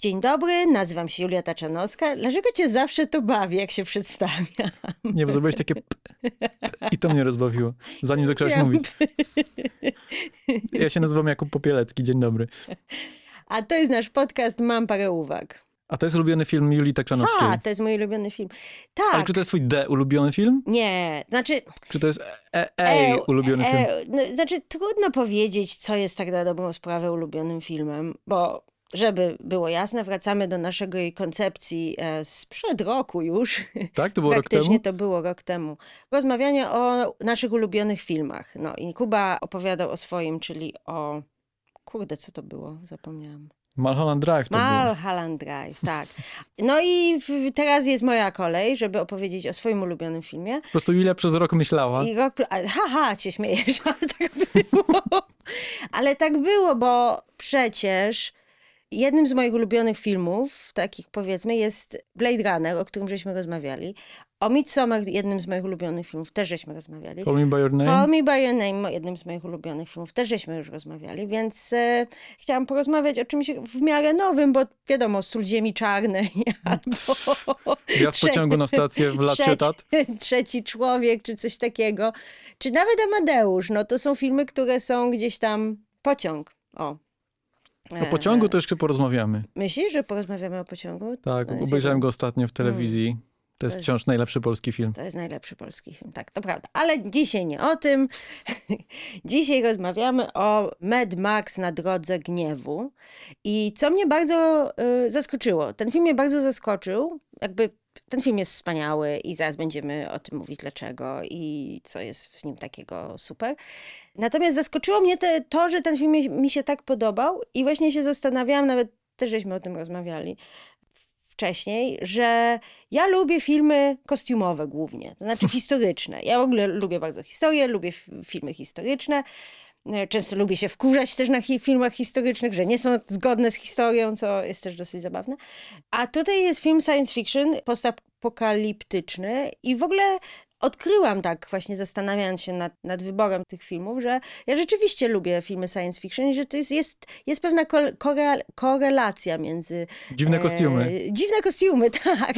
Dzień dobry, nazywam się Julia Taczanowska. Dlaczego cię zawsze to bawi, jak się przedstawiam? Nie, bo zrobiłeś takie p, p, i to mnie rozbawiło, zanim zaczęłaś Ja- mówić. Ja się nazywam Jakub Popielecki, dzień dobry. A to jest nasz podcast Mam parę uwag. A to jest ulubiony film Julii Takczanowskiej. A, to jest mój ulubiony film. Ale Tak. czy to jest twój D ulubiony film? Nie, znaczy... Czy to jest E, e, ulubiony film? e, no, znaczy, trudno powiedzieć, co jest tak na dobrą sprawę ulubionym filmem, bo żeby było jasne, wracamy do naszej koncepcji e, sprzed roku już. Tak? To było rok Praktycznie temu? to było rok temu. Rozmawianie o naszych ulubionych filmach. No i Kuba opowiadał o swoim, czyli o... Kurde, co to było? Zapomniałam. Mulholland Drive to było. Mulholland Drive, tak. No i w, teraz jest moja kolej, żeby opowiedzieć o swoim ulubionym filmie. Po prostu Julia przez rok myślała. I rok, haha, cię śmiejesz, ale tak było. Ale tak było, bo przecież jednym z moich ulubionych filmów, takich powiedzmy, jest Blade Runner, o którym żeśmy rozmawiali. O Midsommar, jednym z moich ulubionych filmów, też żeśmy rozmawiali. Call Me By Your Call Name? Me By Your Name, jednym z moich ulubionych filmów, też żeśmy już rozmawiali, więc e, chciałam porozmawiać o czymś w miarę nowym, bo wiadomo, Sól Ziemi Czarnej albo... Ja z pociągu na stację w lat trzeci, sietat. trzeci człowiek, czy coś takiego. Czy nawet Amadeusz, no to są filmy, które są gdzieś tam... Pociąg, o. O pociągu to jeszcze porozmawiamy. Myślisz, że porozmawiamy o pociągu? Tak, To jest obejrzałem go ostatnio w telewizji. To jest jest- wciąż najlepszy polski film. To jest najlepszy polski film, tak, to prawda. Ale dzisiaj nie o tym. dzisiaj rozmawiamy o Mad Max na drodze gniewu. I co mnie bardzo y, zaskoczyło, ten film mnie bardzo zaskoczył. Jakby ten film jest wspaniały i zaraz będziemy o tym mówić dlaczego i co jest w nim takiego super. Natomiast zaskoczyło mnie te, to, że ten film mi, się tak podobał i właśnie się zastanawiałam, nawet też żeśmy o tym rozmawiali wcześniej, że ja lubię filmy kostiumowe głównie, to znaczy historyczne. Ja w ogóle lubię bardzo historię, lubię filmy historyczne. E, Często lubię się wkurzać też na hi- filmach historycznych, że nie są zgodne z historią, co jest też dosyć zabawne. A tutaj jest film science fiction, postapokaliptyczny i w ogóle odkryłam tak właśnie zastanawiając się nad, nad wyborem tych filmów, że ja rzeczywiście lubię filmy science fiction i że to jest, jest, jest pewna korelacja między Dziwne kostiumy. E, dziwne kostiumy, tak.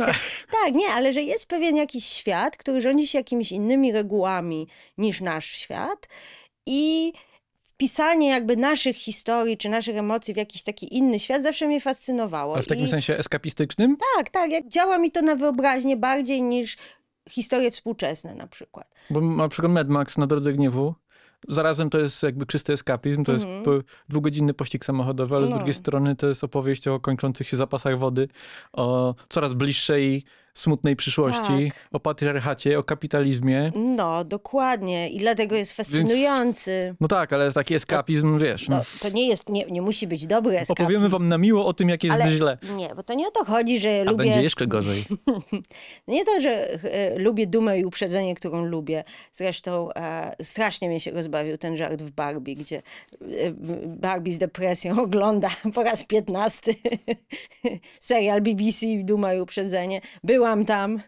tak, nie, ale że jest pewien jakiś świat, który rządzi się jakimiś innymi regułami niż nasz świat i wpisanie jakby naszych historii czy naszych emocji w jakiś taki inny świat zawsze mnie fascynowało. Ale w takim I, sensie eskapistycznym? Tak, tak, działa mi to na wyobraźnię bardziej niż historie współczesne na przykład. Bo na przykład Mad Max na Drodze Gniewu, zarazem to jest jakby czysty eskapizm, to jest po- dwugodzinny pościg samochodowy, ale z Mhm. No. drugiej strony to jest opowieść o kończących się zapasach wody, o coraz bliższej, smutnej przyszłości, Tak. o patriarchacie, o kapitalizmie. No, dokładnie. I dlatego jest fascynujący. No tak, ale taki eskapizm, wiesz, no, to nie jest, nie, nie musi być dobry eskapizm. opowiemy wam na miło o tym, jak jest ale źle. Nie, bo to nie o to chodzi, że A lubię... będzie jeszcze gorzej. Nie to, że e, lubię dumę i uprzedzenie, którą lubię. Zresztą e, strasznie mnie się rozbawił ten żart w Barbie, gdzie e, Barbie z depresją ogląda po raz piętnasty serial BBC Duma i uprzedzenie. Byłam tam.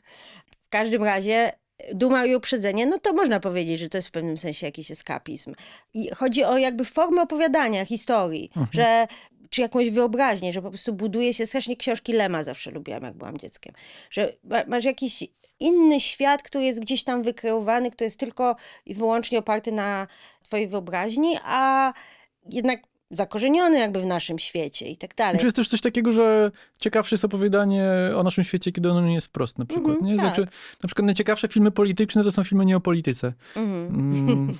W każdym razie Duma i uprzedzenie, no to można powiedzieć, że to jest w pewnym sensie jakiś eskapizm. I chodzi o jakby formę opowiadania historii, że czy jakąś wyobraźnię, że po prostu buduje się, strasznie książki Lema zawsze lubiłam, jak byłam dzieckiem, że ma- masz jakiś inny świat, który jest gdzieś tam wykreowany, który jest tylko i wyłącznie oparty na twojej wyobraźni, a jednak zakorzeniony jakby w naszym świecie i tak dalej. Czy jest też coś takiego, że ciekawsze jest opowiadanie o naszym świecie, kiedy ono nie jest wprost na przykład, Mhm, nie? tak. Znaczy, na przykład najciekawsze filmy polityczne to są filmy nie o polityce. Mhm. Mm,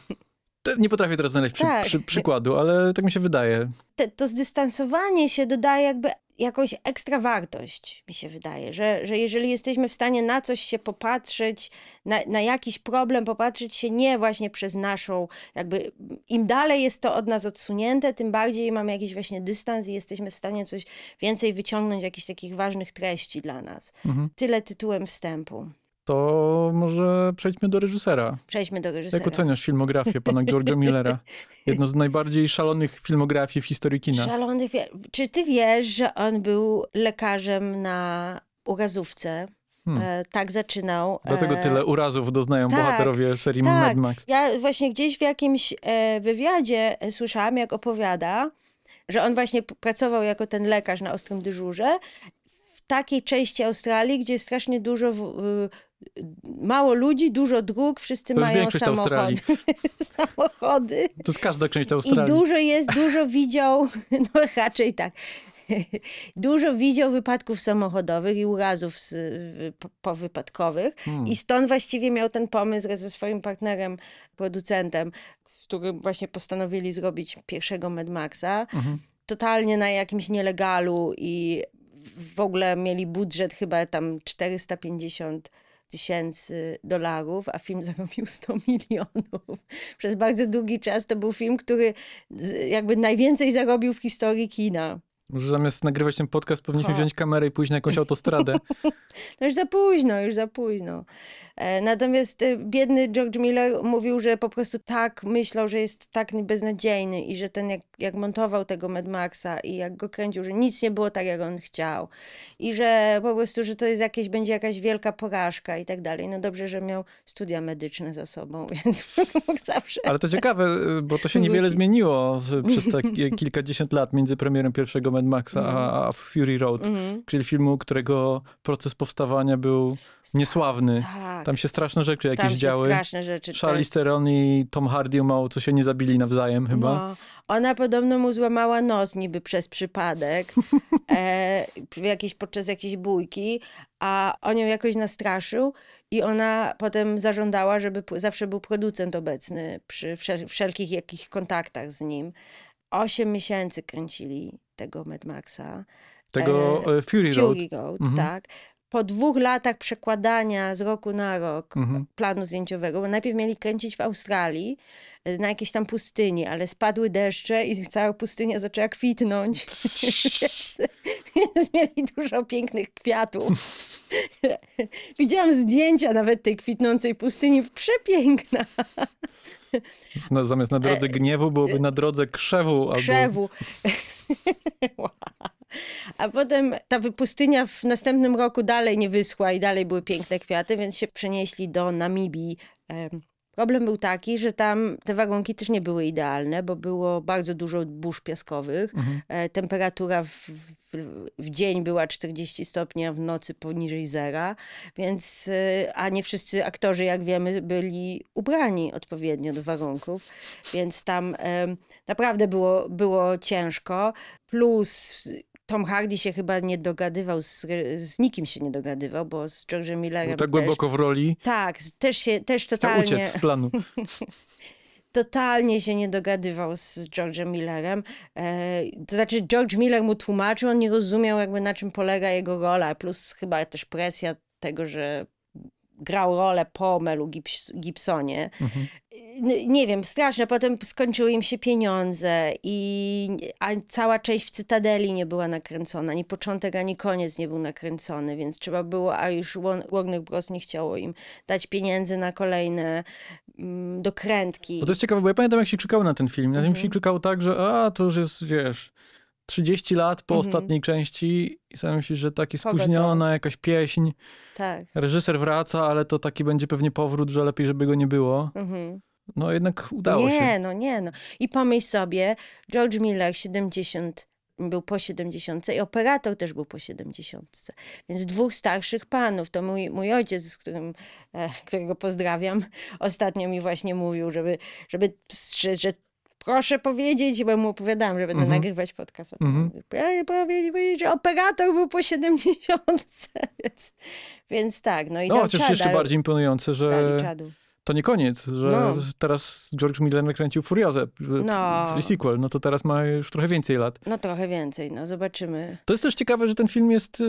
te- nie potrafię teraz znaleźć przy, Tak. przy, przykładu, ale tak mi się wydaje. te, to zdystansowanie się dodaje jakby jakąś ekstra wartość, mi się wydaje, że, że jeżeli jesteśmy w stanie na coś się popatrzeć, na, na jakiś problem popatrzeć się nie właśnie przez naszą, jakby im dalej jest to od nas odsunięte, tym bardziej mamy jakiś właśnie dystans i jesteśmy w stanie coś więcej wyciągnąć, jakichś takich ważnych treści dla nas. Mhm. Tyle tytułem wstępu. To może przejdźmy do reżysera. Przejdźmy do reżysera. Jak oceniasz filmografię pana George'a Millera? Jedno z najbardziej szalonych filmografii w historii kina. Szalony wie... Czy ty wiesz, że on był lekarzem na urazówce? Hmm. E, tak zaczynał. Dlatego e, tyle urazów doznają tak, bohaterowie serii tak. Mad Max. Ja właśnie gdzieś w jakimś e, wywiadzie e, słyszałam, jak opowiada, że on właśnie pracował jako ten lekarz na ostrym dyżurze w takiej części Australii, gdzie jest strasznie dużo, w, mało ludzi, dużo dróg, wszyscy To mają samochody. Samochody. To jest każda część I Australii. dużo jest, dużo widział, no raczej tak, dużo widział wypadków samochodowych i urazów z, po- powypadkowych. Hmm. I stąd właściwie miał ten pomysł ze swoim partnerem, producentem, z którym właśnie postanowili zrobić pierwszego Mad Maxa. Mhm. Totalnie na jakimś nielegalu i w ogóle mieli budżet chyba tam 450 tysięcy dolarów, a film zarobił 100 milionów. Przez bardzo długi czas to był film, który jakby najwięcej zarobił w historii kina. Może zamiast nagrywać ten podcast, powinniśmy wziąć kamerę i pójść na jakąś autostradę. No już za późno, już za późno. E, Natomiast e, biedny George Miller mówił, że po prostu tak myślał, że jest tak beznadziejny i że ten jak, jak montował tego Mad Maxa i jak go kręcił, że nic nie było tak, jak on chciał. I że po prostu, że to jest jakieś, będzie jakaś wielka porażka i tak dalej. No dobrze, że miał studia medyczne za sobą, więc mógł zawsze... Ale to ciekawe, y, bo to się niewiele zmieniło przez takie kilkadziesiąt lat między premierem pierwszego Mad Maxa a, a Fury Road, Mhm. czyli filmu, którego proces powstawania był niesławny. Tak, Tam się straszne rzeczy jakieś tam działy. straszne rzeczy. Charlize Theron i Tom Hardy mało co się nie zabili nawzajem chyba. No, ona podobno mu złamała nos niby przez przypadek e, w jakiejś, podczas jakiejś bójki, a on ją jakoś nastraszył i ona potem zażądała, żeby zawsze był producent obecny przy wszel- wszelkich jakich kontaktach z nim. Osiem miesięcy kręcili tego Mad Maxa. Tego e, Fury Road. Fury Road, Mhm. tak. Po dwóch latach przekładania z roku na rok Mhm. planu zdjęciowego, bo najpierw mieli kręcić w Australii, y, na jakiejś tam pustyni, ale spadły deszcze i cała pustynia zaczęła kwitnąć. więc, więc mieli dużo pięknych kwiatów. Widziałam zdjęcia nawet tej kwitnącej pustyni. Przepiękna. Na- Zamiast na drodze gniewu byłoby na drodze krzewu. Albo... A potem ta pustynia w następnym roku dalej nie wyschła i dalej były piękne kwiaty, więc się przenieśli do Namibii. Em, Problem był taki, że tam te warunki też nie były idealne, bo było bardzo dużo burz piaskowych. Mhm. E, Temperatura w, w, w dzień była 40 stopni, a w nocy poniżej zera, więc, e, a nie wszyscy aktorzy, jak wiemy, byli ubrani odpowiednio do warunków, więc tam naprawdę było, było ciężko. Plus Tom Hardy się chyba nie dogadywał, z, z nikim się nie dogadywał, bo z George'em Millerem Był tak też. głęboko w roli, Tak, też się, też chciał totalnie uciec z planu. totalnie się nie dogadywał z George'em Millerem. E, to znaczy George Miller mu tłumaczył, on nie rozumiał jakby na czym polega jego rola, plus chyba też presja tego, że grał rolę po Melu Gibbs- Gibsonie. Mhm. Nie wiem, straszne. Potem skończyły im się pieniądze i a cała część w Cytadeli nie była nakręcona. Ani początek, ani koniec nie był nakręcony, więc trzeba było, a już Warn- Warner Bros. nie chciało im dać pieniędzy na kolejne mm, dokrętki. Bo to jest ciekawe, bo ja pamiętam, jak się krzykało na ten film. Na Mhm. się krzykało tak, że a, to już jest, wiesz, 30 lat po Mhm. ostatniej części i sam myślisz, że taki Kogo to? spóźniona jakaś pieśń. Tak. Reżyser wraca, ale to taki będzie pewnie powrót, że lepiej, żeby go nie było. Mhm. No jednak udało nie, się. no nie, no. I pomyśl sobie, George Miller 70, był po 70 i operator też był po 70. Więc dwóch starszych panów. To mój, mój ojciec, z którym, e, którego pozdrawiam, ostatnio mi właśnie mówił, żeby, żeby że, że proszę powiedzieć, bo mu opowiadałam, że będę Mhm. nagrywać podcast. Mhm. Proszę powiedzieć, że operator był po 70. Więc, więc tak, no i No, chociaż jeszcze bardziej imponujące, że to nie koniec, że No. teraz George Miller nakręcił Furiozę, No. sequel, no to teraz ma już trochę więcej lat. No trochę więcej, no zobaczymy. To jest też ciekawe, że ten film jest.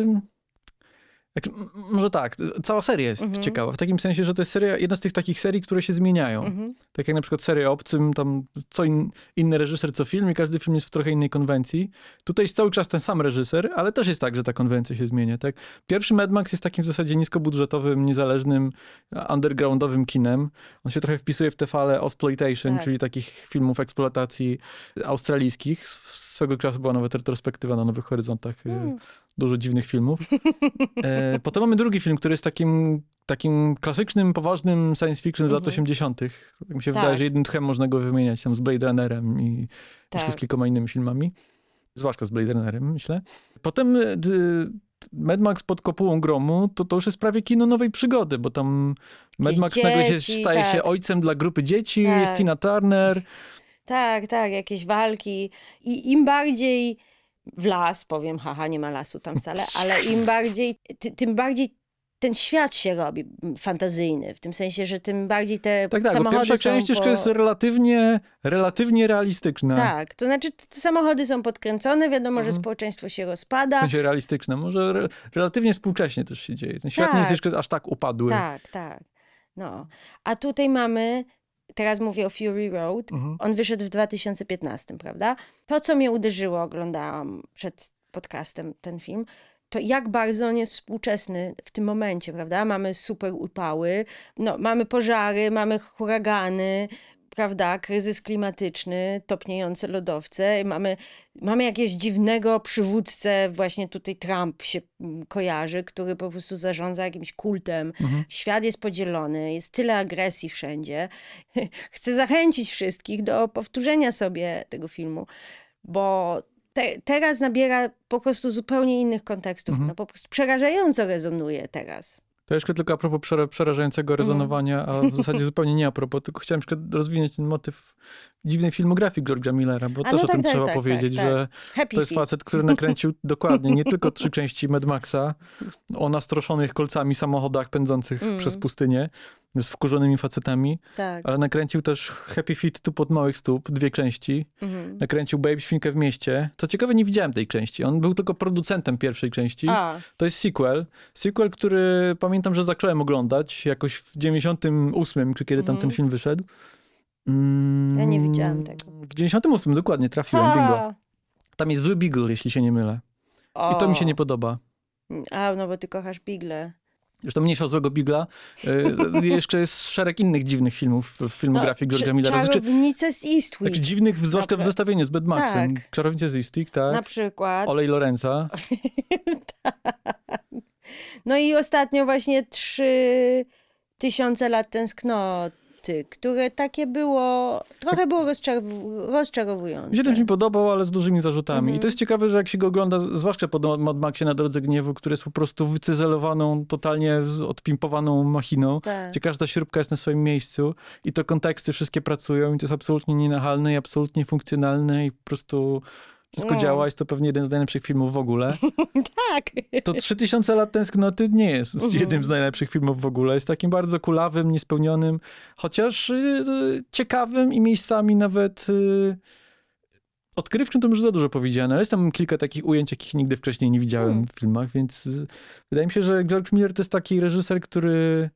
Jak, może tak, cała seria jest Mhm. ciekawa. W takim sensie, że to jest seria, jedna z tych takich serii, które się zmieniają. Mhm. Tak jak na przykład seria Obcym, tam co in, inny reżyser, co film i każdy film jest w trochę innej konwencji. Tutaj jest cały czas ten sam reżyser, ale też jest tak, że ta konwencja się zmienia. Tak? Pierwszy Mad Max jest takim w zasadzie niskobudżetowym, niezależnym, undergroundowym kinem. On się trochę wpisuje w te fale exploitation, Tak. czyli takich filmów eksploatacji australijskich. Swego czasu była nawet retrospektywa na Nowych Horyzontach. y, Mm. Dużo dziwnych filmów. E, potem mamy drugi film, który jest takim, takim klasycznym, poważnym science fiction z lat Mhm. 80. Tak mi się Tak. wydaje, że jednym tchem można go wymieniać tam z Blade Runnerem i jeszcze z Tak. kilkoma innymi filmami. zwłaszcza z Blade Runnerem, myślę. Potem y, d- Mad Max pod kopułą gromu, to to już jest prawie kino nowej przygody, bo tam Mad Max nagle się dzieci, staje się tak. ojcem dla grupy dzieci, Tak. jest Tina Turner. Tak, tak, jakieś walki. I im bardziej w las, powiem, haha, nie ma lasu tam wcale, ale im bardziej, ty, tym bardziej ten świat się robi fantazyjny, w tym sensie, że tym bardziej te Tak, tak, samochody pierwsza są część jeszcze po... jest relatywnie, relatywnie realistyczna. Tak, to znaczy te samochody są podkręcone, wiadomo, że Mhm. społeczeństwo się W rozpada. sensie realistyczna. Może re, relatywnie współcześnie też się dzieje. Ten świat nie jest Tak. jeszcze aż tak upadły. Tak, tak. No. A tutaj mamy, teraz mówię o Fury Road, Mhm. on wyszedł w 2015, prawda? To, co mnie uderzyło, oglądałam przed podcastem ten film, to jak bardzo on jest współczesny w tym momencie, prawda? Mamy super upały, no, mamy pożary, mamy huragany, prawda? Kryzys klimatyczny, topniejące lodowce, mamy, mamy jakiegoś dziwnego przywódcę, właśnie tutaj Trump się mm, kojarzy, który po prostu zarządza jakimś kultem. Mhm. Świat jest podzielony, jest tyle agresji wszędzie. Chcę zachęcić wszystkich do powtórzenia sobie tego filmu, bo te, teraz nabiera po prostu zupełnie innych kontekstów. Mhm. No po prostu przerażająco rezonuje teraz. To jeszcze tylko a propos przera- przerażającego Mhm. rezonowania, a w zasadzie zupełnie nie a propos, tylko chciałem jeszcze rozwinąć ten motyw dziwnej filmografii George'a Millera, bo A też no o tak, tym tak, trzeba tak, powiedzieć, tak, że Happy to jest facet, który nakręcił dokładnie nie tylko trzy części Mad Maxa o nastroszonych kolcami samochodach pędzących Mm. przez pustynię z wkurzonymi facetami, Tak. ale nakręcił też Happy Feet tu pod małych stóp, dwie części. Mhm. Nakręcił Babe Świnkę w mieście. Co ciekawe, nie widziałem tej części. On był tylko producentem pierwszej części. A, To jest sequel. Sequel, który pamiętam, że zacząłem oglądać jakoś w 98, czy kiedy tam Mhm. ten film wyszedł. Mm, Ja nie widziałam tego. W 98 dokładnie trafiłem, bingo. Ha! Tam jest zły Beagle, jeśli się nie mylę. I to mi się O. nie podoba. A, no bo ty kochasz Bigle. Zresztą mniejsza o złego Bigla. Y, jeszcze jest szereg innych dziwnych filmów w filmografii No, George'a Millera. Znaczy, Czarownice z Eastwick znaczy dziwnych, zwłaszcza w zestawieniu z Bad Maxem. Tak. Czarownice z Eastwick, tak. na przykład. Olej Lorenza. No i ostatnio właśnie trzy tysiące lat tęsknoty, które takie było, trochę było rozczarow- rozczarowujące. Mi się film podobał, ale z dużymi zarzutami. Mhm. I to jest ciekawe, że jak się go ogląda, zwłaszcza po Mad Maxie na Drodze Gniewu, który jest po prostu wycyzelowaną, totalnie odpimpowaną machiną, Tak. gdzie każda śrubka jest na swoim miejscu i to konteksty wszystkie pracują i to jest absolutnie nienachalne i absolutnie funkcjonalne i po prostu wszystko No. działa. Jest to pewnie jeden z najlepszych filmów w ogóle. Tak. To 3000 lat tęsknoty nie jest Mhm. jednym z najlepszych filmów w ogóle. Jest takim bardzo kulawym, niespełnionym, chociaż yy, ciekawym i miejscami nawet yy, odkrywczym, to już za dużo powiedziane, ale jest tam kilka takich ujęć, jakich nigdy wcześniej nie widziałem Hmm. w filmach, więc yy, wydaje mi się, że George Miller to jest taki reżyser, który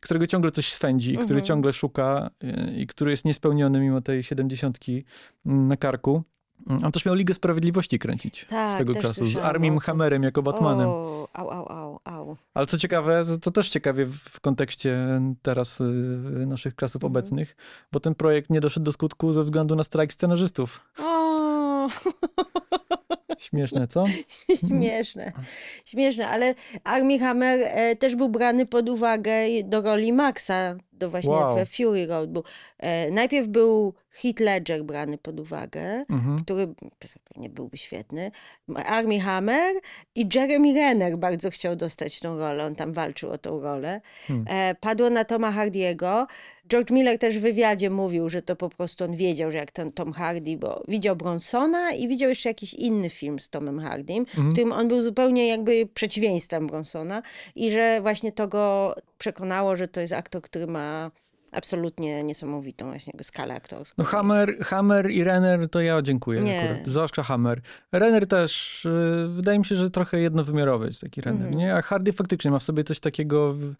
którego ciągle coś swędzi, który Mhm. ciągle szuka yy, i który jest niespełniony mimo tej siedemdziesiątki mm, na karku. On też miał Ligę Sprawiedliwości kręcić Tak, swego czasu, z Armim. Hammerem jako Batmanem. O, au, au, au, au. Ale co ciekawe, to- też ciekawie w- kontekście teraz y, naszych czasów Mhm. obecnych, bo ten projekt nie doszedł do skutku ze względu na strajk scenarzystów. O, Śmieszne, co? śmieszne, śmieszne, ale Armie Hammer e, też był brany pod uwagę do roli Maxa, do właśnie Wow. w Fury Road. Był, e, najpierw był Heath Ledger brany pod uwagę, Mhm. który pewnie byłby świetny, Armie Hammer i Jeremy Renner bardzo chciał dostać tą rolę, on tam walczył o tą rolę. Hmm. E, padło na Toma Hardiego. George Miller też w wywiadzie mówił, że to po prostu on wiedział, że jak ten Tom Hardy, bo widział Bronsona i widział jeszcze jakiś inny film z Tomem Hardym, w którym on był zupełnie jakby przeciwieństwem Bronsona i że właśnie to go przekonało, że to jest aktor, który ma absolutnie niesamowitą właśnie skalę aktorską. No Hammer, Hammer i Renner to ja dziękuję Nie. akurat. Zwłaszcza Hammer. Renner też, y, wydaje mi się, że trochę jednowymiarowy jest taki Renner, Mhm. nie? A Hardy faktycznie ma w sobie coś takiego... w-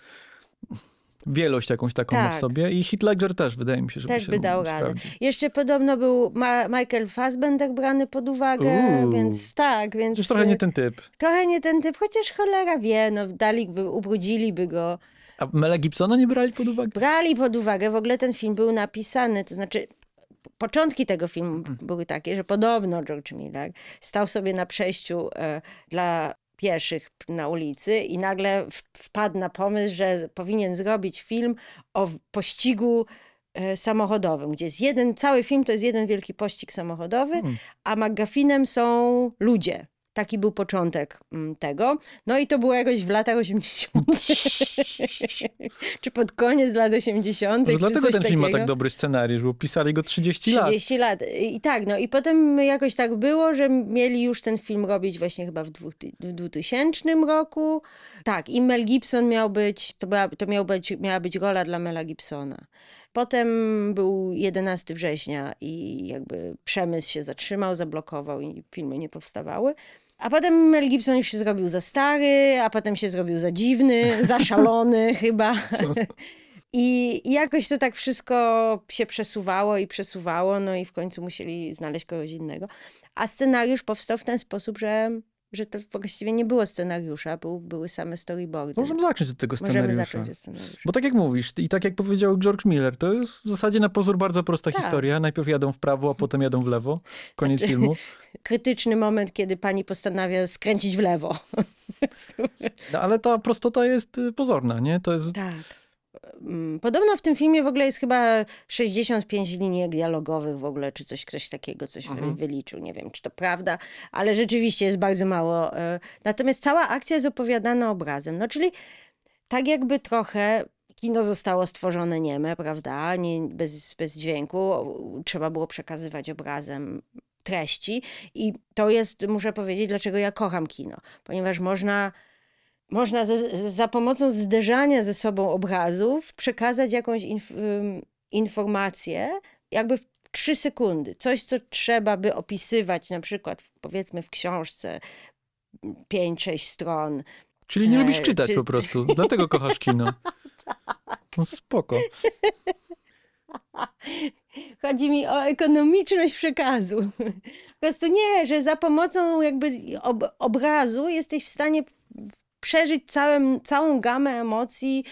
Wielość jakąś taką ma w Tak. sobie i Ledger też wydaje mi się, że Też się by dał radę. Jeszcze podobno był Ma- Michael Fassbender brany pod uwagę, Uuu. więc tak, więc Już trochę nie e, ten typ. trochę nie ten typ, chociaż cholera wie, no daliby, ubrudziliby go. A Mela Gibsona nie brali pod uwagę? Brali pod uwagę, w ogóle ten film był napisany, to znaczy początki tego filmu Mhm. były takie, że podobno George Miller stał sobie na przejściu e, dla pieszych na ulicy i nagle wpadł na pomysł, że powinien zrobić film o pościgu e, samochodowym, gdzie jest jeden, cały film to jest jeden wielki pościg samochodowy, Hmm. a McGuffinem są ludzie. Taki był początek mm, tego. No i to było jakoś w latach 80. czy pod koniec lat 80. Może dlatego ten film ma takiego. tak dobry scenariusz, bo pisali go 30 lat. 30 lat. I tak, no i potem jakoś tak było, że mieli już ten film robić właśnie chyba w, w 2000 roku. Tak, i Mel Gibson miał być, to, była, to miał być, miała być rola dla Mela Gibsona. Potem był 11 września i jakby przemysł się zatrzymał, zablokował i filmy nie powstawały. A potem Mel Gibson już się zrobił za stary, a potem się zrobił za dziwny, za szalony chyba. I i jakoś to tak wszystko się przesuwało i przesuwało, no i w końcu musieli znaleźć kogoś innego. A scenariusz powstał w ten sposób, że, że to właściwie nie było scenariusza, był, były same storyboardy. Możemy zacząć od tego Możemy scenariusza. zacząć od scenariusza. Bo tak jak mówisz, i tak jak powiedział George Miller, to jest w zasadzie na pozór bardzo prosta Tak. historia. Najpierw jadą w prawo, a potem jadą w lewo. Koniec filmu. Krytyczny moment, kiedy pani postanawia skręcić w lewo. No, ale ta prostota jest y, pozorna, nie? To jest... tak. Mm, Podobno w tym filmie w ogóle jest chyba 65 linii dialogowych w ogóle, czy coś, ktoś takiego coś Mhm. wyliczył. Nie wiem, czy to prawda, ale rzeczywiście jest bardzo mało. e, Natomiast cała akcja jest opowiadana obrazem. No czyli tak jakby trochę kino zostało stworzone nieme, prawda? Nie, bez, bez dźwięku. Trzeba było przekazywać obrazem treści. I to jest, muszę powiedzieć, dlaczego ja kocham kino. Ponieważ można można ze, za pomocą zderzania ze sobą obrazów przekazać jakąś inf, informację, jakby w trzy sekundy. Coś, co trzeba by opisywać, na przykład powiedzmy w książce 5-6 stron. Czyli nie E, lubisz czytać czy- po prostu. Dlatego kochasz kino. No spoko. Chodzi mi o ekonomiczność przekazu. Po prostu nie, że za pomocą jakby ob, obrazu jesteś w stanie przeżyć całym, całą gamę emocji,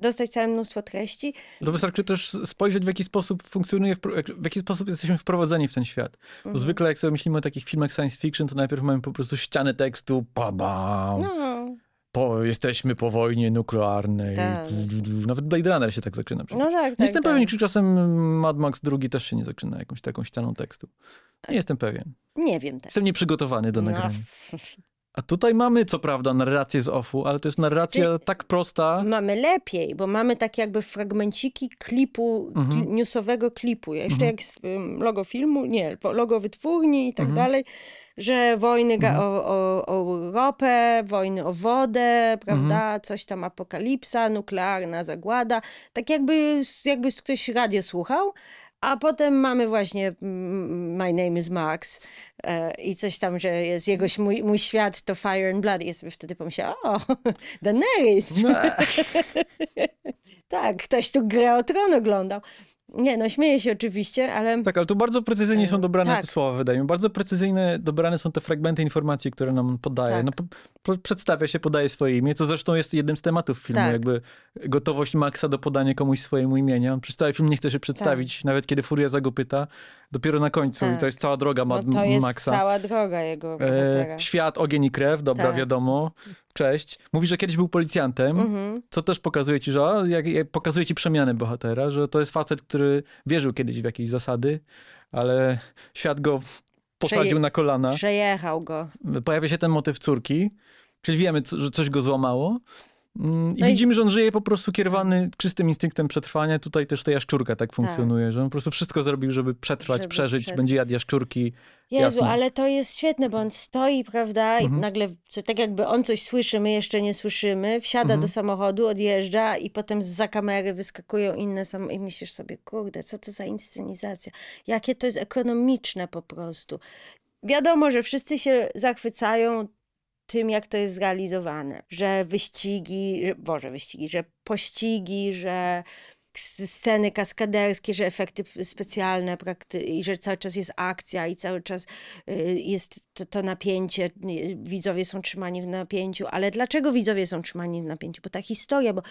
dostać całe mnóstwo treści. To wystarczy też spojrzeć, w jaki sposób funkcjonuje, w jaki sposób jesteśmy wprowadzeni w ten świat. Bo Mhm. zwykle jak sobie myślimy o takich filmach science fiction, to najpierw mamy po prostu ścianę tekstu, pa bam, No, po, jesteśmy po wojnie nuklearnej. Tak. Nawet Blade Runner się tak zaczyna. przecież. no tak, nie tak, jestem tak. pewien, czy czasem Mad Max II też się nie zaczyna jakąś taką ścianą tekstu. Nie jestem pewien. Nie wiem też. Jestem nieprzygotowany do No, nagrania. A tutaj mamy, co prawda, narrację z offu, ale to jest narracja tak prosta. Mamy lepiej, bo mamy tak jakby fragmenciki klipu, Mhm. kli, newsowego klipu. Jeszcze Mhm. jak logo filmu, nie, logo wytwórni i tak Mhm. dalej, że wojny Mhm. o, o, o ropę, wojny o wodę, prawda, coś tam apokalipsa, nuklearna zagłada. Tak jakby, jakby ktoś radio słuchał. A potem mamy właśnie mm, My Name is Max e, i coś tam, że jest jego, mój, mój świat to Fire and Blood. I ja sobie wtedy pomyślałam, o, Daenerys. No, Tak, ktoś tu grę o tron oglądał. Nie, no śmieję się oczywiście, ale tak, ale tu bardzo precyzyjnie są dobrane tak. te słowa, wydaje mi. Bardzo precyzyjnie dobrane są te fragmenty informacji, które nam podaje. Tak. No, po, przedstawia się, podaje swoje imię, co zresztą jest jednym z tematów filmu, Tak. jakby gotowość Maxa do podania komuś swojemu imienia. Przez cały film nie chce się przedstawić, nawet kiedy Furiaza go pyta, dopiero na końcu. I Tak. to jest cała droga no, to jest Maxa. cała droga jego. E, świat, ogień i krew, dobra, Tak. wiadomo. Cześć. Mówi, że kiedyś był policjantem, Mhm. co też pokazuje ci, że o, jak, jak pokazuje ci przemianę bohatera, że to jest facet, który wierzył kiedyś w jakieś zasady, ale świat go posadził Przeje- na kolana. Przejechał go. Pojawia się ten motyw córki, czyli wiemy, co- że coś go złamało. Mm, I No i- widzimy, że on żyje po prostu kierowany czystym instynktem przetrwania. Tutaj też ta jaszczurka tak funkcjonuje, że on po prostu wszystko zrobił, żeby przetrwać, Żeby przeżyć. przetrwać. Będzie jadł jaszczurki. Jezu, Jasne. ale to jest świetne, bo on stoi, prawda, Mhm. i nagle, co, tak jakby on coś słyszy, my jeszcze nie słyszymy, wsiada Mhm. do samochodu, odjeżdża i potem za kamery wyskakują inne samochody i myślisz sobie, kurde, co to za inscenizacja, jakie to jest ekonomiczne po prostu. Wiadomo, że wszyscy się zachwycają tym, jak to jest zrealizowane, że wyścigi, że, Boże, wyścigi, że pościgi, że sceny kaskaderskie, że efekty specjalne prakty- i że cały czas jest akcja i cały czas y, jest to, to napięcie, y, widzowie są trzymani w napięciu, ale dlaczego widzowie są trzymani w napięciu? Bo ta historia, bo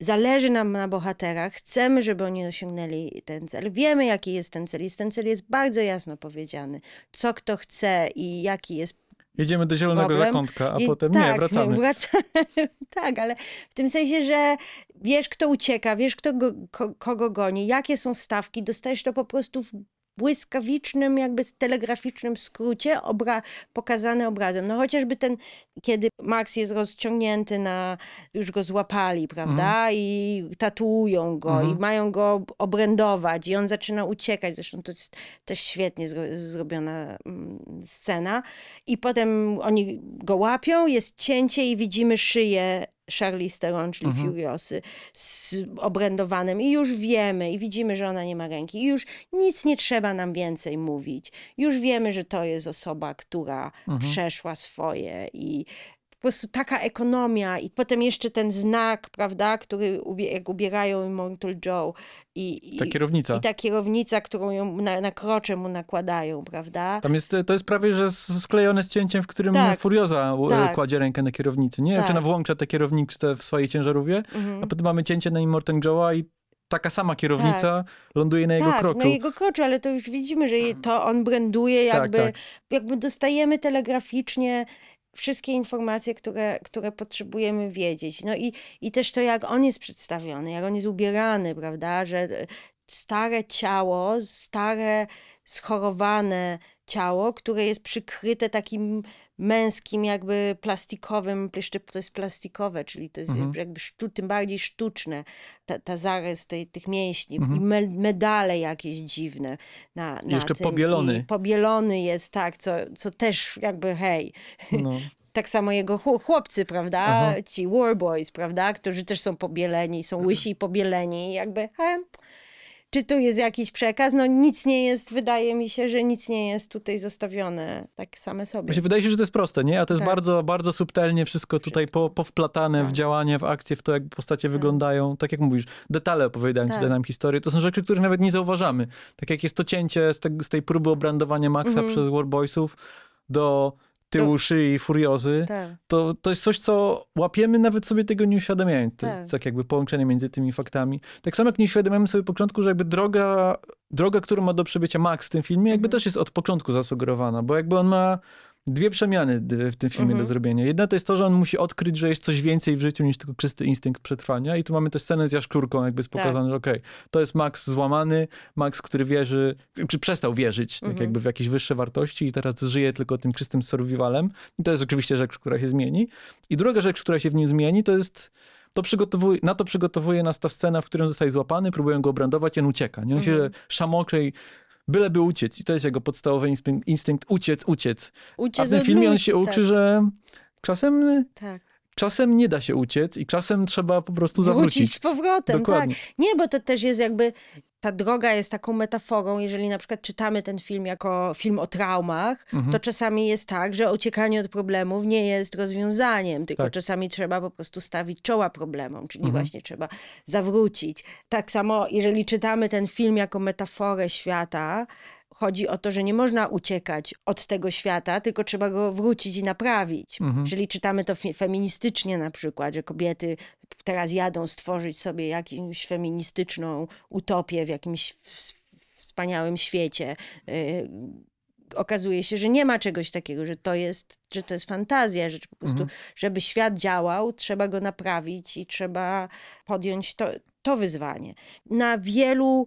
zależy nam na bohaterach, chcemy, żeby oni osiągnęli ten cel, wiemy jaki jest ten cel, jest ten cel jest bardzo jasno powiedziany, co kto chce i jaki jest Jedziemy do zielonego zakątka, a I- potem tak, nie, wracamy. wracamy. tak, ale w tym sensie, że wiesz, kto ucieka, wiesz, kto go, ko, kogo goni, jakie są stawki, dostajesz to po prostu w błyskawicznym, jakby telegraficznym skrócie obra pokazane obrazem. No chociażby ten, kiedy Max jest rozciągnięty na, już go złapali, prawda, i tatuują go Mhm. i mają go obrędować i on zaczyna uciekać, zresztą to jest też świetnie zro zrobiona mm, scena i potem oni go łapią, jest cięcie i widzimy szyję Charlize Theron, czyli Mhm. Furiosy, z obrędowanym i już wiemy i widzimy, że ona nie ma ręki i już nic nie trzeba nam więcej mówić. Już wiemy, że to jest osoba, która Mhm. przeszła swoje i po prostu taka ekonomia i potem jeszcze ten znak, prawda, który jak ubierają Immortal Joe i, i, Ta kierownica. i ta kierownica, którą ją na, na krocze mu nakładają, prawda? Tam jest, to jest prawie, że sklejone z cięciem, w którym Tak. Furioza e, Tak. kładzie rękę na kierownicy. Nie wiem, czy Tak. ona włącza tę kierownicę w swojej ciężarówce, Mhm. a potem mamy cięcie na Immortan Joe'a i taka sama kierownica ląduje na jego tak, kroczu. na jego kroczu, ale to już widzimy, że to on branduje, jakby, tak. jakby dostajemy telegraficznie wszystkie informacje, które, które potrzebujemy wiedzieć. No i, i też to, jak on jest przedstawiony, jak on jest ubierany, prawda, że stare ciało, stare, schorowane ciało, które jest przykryte takim męskim, jakby plastikowym, jeszcze to jest plastikowe, czyli to jest Mhm. jakby sztu, tym bardziej sztuczne, ta, ta zarys tej, tych mięśni Mhm. i me, medale jakieś dziwne na, na jeszcze tym. pobielony. I pobielony jest, tak, co, co też jakby hej, No. tak samo jego chł- chłopcy, prawda, Aha. ci warboys, prawda, którzy też są pobieleni, są łysi i pobieleni, jakby he, czy tu jest jakiś przekaz? No nic nie jest, wydaje mi się, że nic nie jest tutaj zostawione tak same sobie. Właśnie wydaje się, że to jest proste, nie? A to jest Tak. bardzo, bardzo subtelnie wszystko tutaj po, powplatane w Tak. działanie, w akcję, w to, jak postacie wyglądają. Tak jak mówisz, detale opowiadają Tak. nam historię. To są rzeczy, których nawet nie zauważamy. Tak jak jest to cięcie z, te, z tej próby obrandowania Maxa Mhm. przez Warboysów do tyłu szyi Furiozy. Tak. To, to jest coś, co łapiemy, nawet sobie tego nie uświadamiając. To Tak. jest tak jakby połączenie między tymi faktami. Tak samo jak nie uświadamiamy sobie początku, że jakby droga, droga, którą ma do przebycia Max w tym filmie, jakby Mhm. też jest od początku zasugerowana, bo jakby on ma dwie przemiany d- w tym filmie Mhm. do zrobienia. Jedna to jest to, że on musi odkryć, że jest coś więcej w życiu niż tylko czysty instynkt przetrwania i tu mamy tę scenę z jaszczurką, jakby jest Tak. pokazane, że okej, to jest Max złamany, Max, który wierzy, czy przestał wierzyć tak Mhm. jakby w jakieś wyższe wartości i teraz żyje tylko tym czystym survivalem i to jest oczywiście rzecz, która się zmieni. I druga rzecz, która się w nim zmieni, to jest to przygotowuje, na to przygotowuje nas ta scena, w której zostaje złapany, próbują go obrandować i on ucieka. Nie? On się Mhm. szamocze i byleby uciec. I to jest jego podstawowy instynkt, instynkt uciec, uciec. A Uciec w tym filmie on się uczy, tak, że czasem, tak. czasem nie da się uciec i czasem trzeba po prostu Wrócić zawrócić. z powrotem, Dokładnie. tak. Nie, bo to też jest jakby, ta droga jest taką metaforą, jeżeli na przykład czytamy ten film jako film o traumach, Mhm. to czasami jest tak, że uciekanie od problemów nie jest rozwiązaniem, tylko Tak. czasami trzeba po prostu stawić czoła problemom, czyli Mhm. właśnie trzeba zawrócić. Tak samo, jeżeli czytamy ten film jako metaforę świata, chodzi o to, że nie można uciekać od tego świata, tylko trzeba go wrócić i naprawić. Mhm. Czyli czytamy to fe- feministycznie na przykład, że kobiety teraz jadą stworzyć sobie jakąś feministyczną utopię w jakimś wspaniałym świecie. Yy, Okazuje się, że nie ma czegoś takiego, że to jest, że to jest fantazja, że po prostu, żeby świat działał, trzeba go naprawić i trzeba podjąć to, to wyzwanie. Na wielu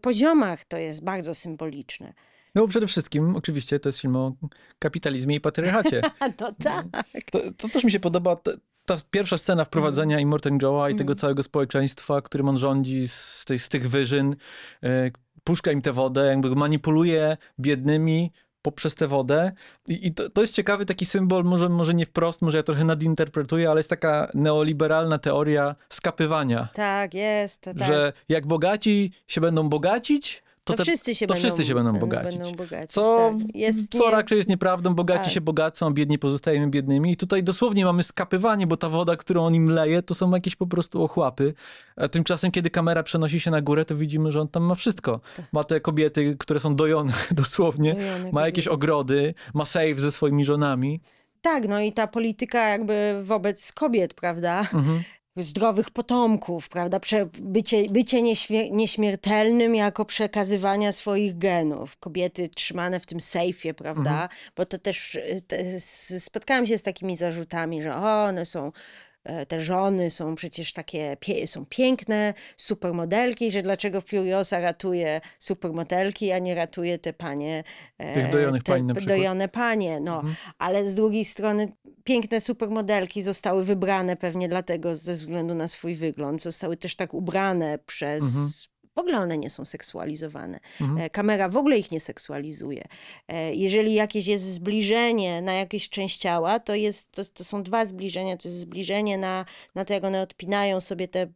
poziomach to jest bardzo symboliczne. No przede wszystkim, oczywiście, to jest film o kapitalizmie i patriarchacie. No tak. To, to też mi się podoba. Ta, ta pierwsza scena wprowadzenia Immortan Joe'a i tego Mhm. całego społeczeństwa, którym on rządzi z, tej, z tych wyżyn, e, puszcza im tę wodę, jakby manipuluje biednymi poprzez tę wodę. I, i to, to jest ciekawy taki symbol, może, może nie wprost, może ja trochę nadinterpretuję, ale jest taka neoliberalna teoria skapywania, Tak, jest. Tak. że jak bogaci się będą bogacić, to, te, wszyscy się to będą, wszyscy się będą będą- bogacić. Będą bogacić co, tak. jest, co nie- raczej jest nieprawdą, bogaci Tak. się bogacą, biedni pozostajemy biednymi. I tutaj dosłownie mamy skapywanie, bo ta woda, którą on im leje, to są jakieś po prostu ochłapy. A tymczasem, kiedy kamera przenosi się na górę, to widzimy, że on tam ma wszystko. Ma te kobiety, które są dojone dosłownie, Dojone ma jakieś kobiety. ogrody, ma save ze swoimi żonami. Tak, no i ta polityka jakby wobec kobiet, prawda? Mhm. Zdrowych potomków, prawda? Prze, bycie bycie nieśmier nieśmiertelnym jako przekazywania swoich genów. Kobiety trzymane w tym sejfie, prawda? Mhm. Bo to też y, te, spotkałam się z takimi zarzutami, że o, one są te żony są przecież takie, są piękne, supermodelki, że dlaczego Furiosa ratuje supermodelki, a nie ratuje te panie. e, Tych dojonych te pań na przykład. Dojone panie, no. Mhm. Ale z drugiej strony piękne supermodelki zostały wybrane pewnie dlatego ze względu na swój wygląd. Zostały też tak ubrane przez... Mhm. W ogóle one nie są seksualizowane. Mhm. E, Kamera w ogóle ich nie seksualizuje. E, Jeżeli jakieś jest zbliżenie na jakieś część ciała, to, jest, to, to są dwa zbliżenia. To jest zbliżenie na, na to, jak one odpinają sobie te,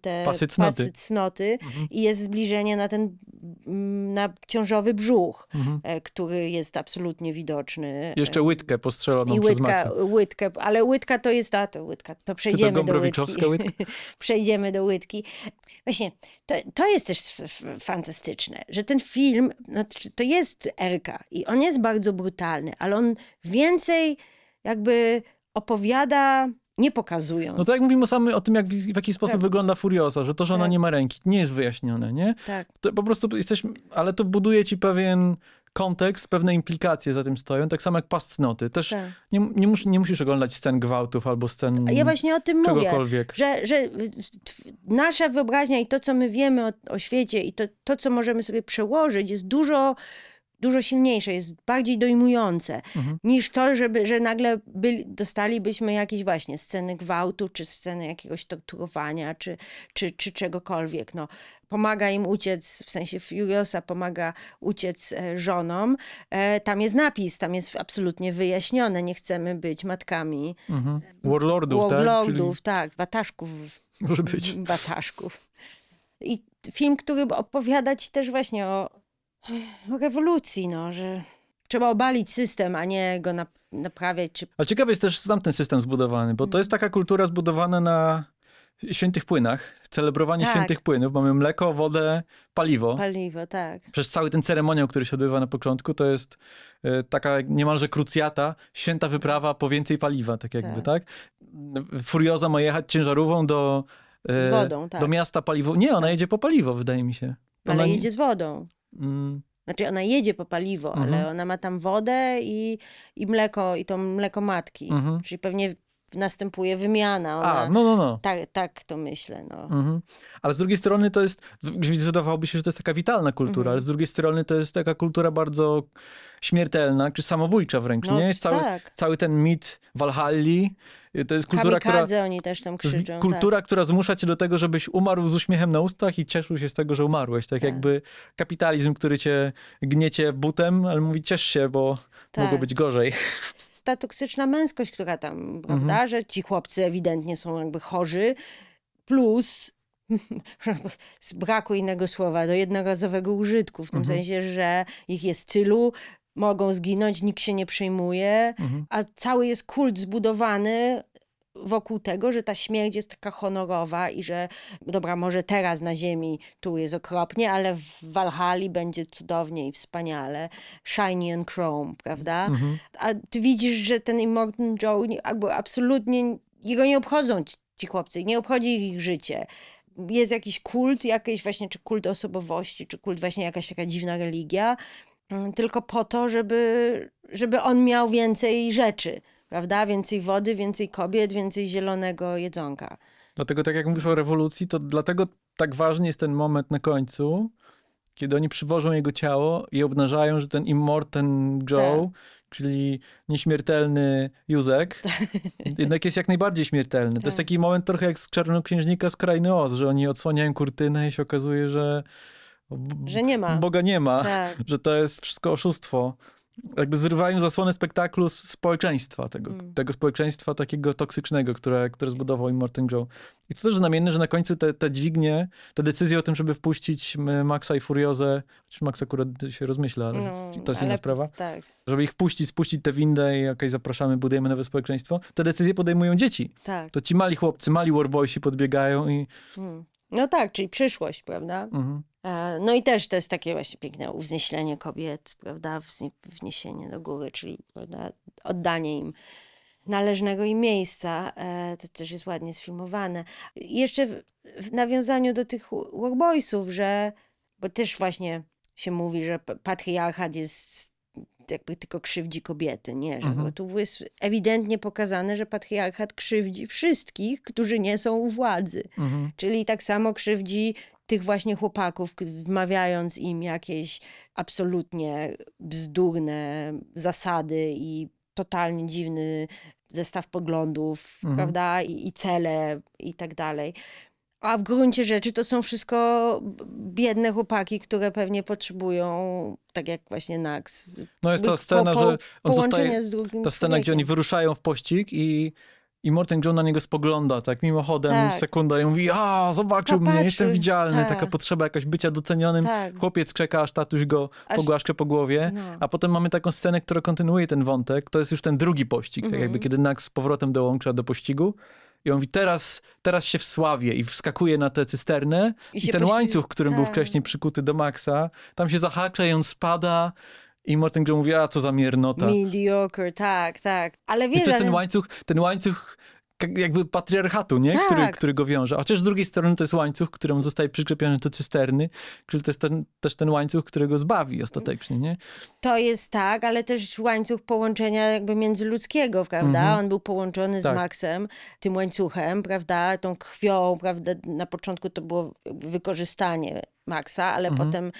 te Pasy cnoty. cnoty Mhm. i jest zbliżenie na ten mm, na ciążowy brzuch, Mhm. e, który jest absolutnie widoczny. Jeszcze łydkę postrzeloną I przez łydka, Maxa. łydkę, ale łydka to jest, a to łydka, to przejdziemy do Gombrowiczowska łydki. łydka? przejdziemy do łydki. Właśnie, to, to jest też fantastyczne, że ten film, no, t- to jest Erka i on jest bardzo brutalny, ale on więcej jakby opowiada, nie pokazując. No to jak mówimy sami o tym, jak, w w jaki sposób Tak. wygląda Furiosa, że to, że ona Tak. nie ma ręki, nie jest wyjaśnione, nie? Tak, To po prostu jesteśmy, ale to buduje ci pewien kontekst, pewne implikacje za tym stoją, tak samo jak pas cnoty. Też tak. nie, nie, mus, nie musisz oglądać scen gwałtów albo scen Ja właśnie o tym mówię. że, że nasza wyobraźnia i to, co my wiemy o, o świecie i to, to, co możemy sobie przełożyć, jest dużo, dużo silniejsze, jest bardziej dojmujące Mhm. niż to, żeby, że nagle byli, dostalibyśmy jakieś właśnie sceny gwałtu, czy sceny jakiegoś torturowania, czy, czy, czy czegokolwiek. No, pomaga im uciec, w sensie Furiosa pomaga uciec e, żonom. E, tam jest napis, tam jest absolutnie wyjaśnione, nie chcemy być matkami Mhm. Warlordów, tak? Warlordów, tak, wataszków. Czyli może być. Wataszków. I film, który opowiada ci też właśnie o, o rewolucji, no, że trzeba obalić system, a nie go nap- naprawiać. Czy... Ale ciekawy jest też sam ten system zbudowany, bo to jest taka kultura zbudowana na świętych płynach, celebrowanie Tak. świętych płynów. Mamy mleko, wodę, paliwo. Paliwo, tak. Przez cały ten ceremoniał, który się odbywa na początku, to jest e, taka niemalże krucjata, święta wyprawa po więcej paliwa, tak jakby, tak? Furioza ma jechać ciężarówką do, e, Z wodą, tak. do miasta paliwo. Nie, ona jedzie po paliwo, wydaje mi się. Ale Ona nie- jedzie z wodą. Mm, Znaczy ona jedzie po paliwo, Mhm. ale ona ma tam wodę i, i mleko, i to mleko matki. Mhm. Czyli pewnie następuje wymiana. Ona... A, no, no, no. tak, tak to myślę, no. Mhm. Ale z drugiej strony to jest, wydawałoby się, że to jest taka witalna kultura, Mhm. ale z drugiej strony to jest taka kultura bardzo śmiertelna, czy samobójcza wręcz, No, nie? Jest cały, tak. cały ten mit Walhalli, y, to jest kultura, która, Kamikadze oni też tam krzyczą. tak. kultura, która zmusza cię do tego, żebyś umarł z uśmiechem na ustach i cieszył się z tego, że umarłeś. Tak, Tak. jakby kapitalizm, który cię gniecie butem, ale mówi ciesz się, bo Tak. mogło być gorzej. Ta toksyczna męskość, która tam, prawda, Mhm. że ci chłopcy ewidentnie są jakby chorzy, plus z braku innego słowa, do jednorazowego użytku, w tym Mhm. sensie, że ich jest tylu, mogą zginąć, nikt się nie przejmuje, Mhm. a cały jest kult zbudowany wokół tego, że ta śmierć jest taka honorowa i że dobra, może teraz na ziemi tu jest okropnie, ale w Walhali będzie cudownie i wspaniale, shiny and chrome, prawda? Mhm. A ty widzisz, że ten Immortan Joe jakby absolutnie jego nie obchodzą ci, ci chłopcy, nie obchodzi ich życie. Jest jakiś kult, jakiś właśnie, czy kult osobowości, czy kult właśnie jakaś taka dziwna religia, mm, tylko po to, żeby, żeby on miał więcej rzeczy, prawda? Więcej wody, więcej kobiet, więcej zielonego jedzonka. Dlatego tak jak mówisz o rewolucji, to dlatego tak ważny jest ten moment na końcu, kiedy oni przywożą jego ciało i obnażają, że ten Immortan Joe, czyli nieśmiertelny Józek, jednak jest jak najbardziej śmiertelny. To jest Tak. taki moment trochę jak z Czarnoksiężnika z Krainy Oz, że oni odsłaniają kurtynę i się okazuje, że, Że nie ma. Boga nie ma, Tak. że to jest wszystko oszustwo. Jakby zrywają zasłonę spektaklu społeczeństwa, tego, Mm. tego społeczeństwa takiego toksycznego, które, które zbudował Immortan Joe. I to też znamienne, że na końcu te, te dźwignie, te decyzje o tym, żeby wpuścić Maxa i Furiozę, czy Max akurat się rozmyśla, ale No, to jest inna sprawa, Tak, żeby ich wpuścić, spuścić tę windę i okej, zapraszamy, budujemy nowe społeczeństwo, te decyzje podejmują dzieci. tak. To ci mali chłopcy, mali warboysi podbiegają i... Mm. No tak, czyli przyszłość, prawda? Mhm. E, No i też to jest takie właśnie piękne uwznieślenie kobiet, prawda, wniesienie do góry, czyli prawda, oddanie im należnego im miejsca. E, to też jest ładnie sfilmowane. Jeszcze w, nawiązaniu do tych Warboysów, że, bo też właśnie się mówi, że patriarchat jest jakby tylko krzywdzi kobiety, nie, że Mhm. bo tu jest ewidentnie pokazane, że patriarchat krzywdzi wszystkich, którzy nie są u władzy. Mhm. Czyli tak samo krzywdzi tych właśnie chłopaków, wmawiając im jakieś absolutnie bzdurne zasady i totalnie dziwny zestaw poglądów, Mhm. prawda, I, i cele i tak dalej. A w gruncie rzeczy to są wszystko biedne chłopaki, które pewnie potrzebują, tak jak właśnie Nax, No jest ta po- scena, po- że on zostaje, z drugim ta scena, gdzie oni wyruszają w pościg i, i Morten John na niego spogląda, tak mimochodem, Tak. sekunda i mówi, a zobaczył mnie, jestem widzialny, tak. taka potrzeba jakaś bycia docenionym. Tak. Chłopiec czeka, aż tatuś go Aż- pogłaszcze po głowie, No. a potem mamy taką scenę, która kontynuuje ten wątek, to jest już ten drugi pościg, tak Mhm. jakby kiedy Nax z powrotem dołącza do pościgu i on mówi, teraz, teraz się wsławię i wskakuje na tę cysternę i, I ten pośli- łańcuch, którym był tak. wcześniej przykuty do Maxa, tam się zahacza i on spada i Morten John mówi, a co za miernota. Mediocre, tak, tak. Ale wiesz, jest ten ale- łańcuch, ten łańcuch jakby patriarchatu, nie? Tak. Który, który go wiąże. Chociaż z drugiej strony to jest łańcuch, któremu zostaje przyczepiony do cysterny, czyli to jest ten, też ten łańcuch, który go zbawi ostatecznie, nie? To jest tak, ale też łańcuch połączenia jakby międzyludzkiego, prawda? Mhm. On był połączony z Tak. Maxem, tym łańcuchem, prawda? Tą krwią, prawda? Na początku to było wykorzystanie Maxa, ale Mhm. potem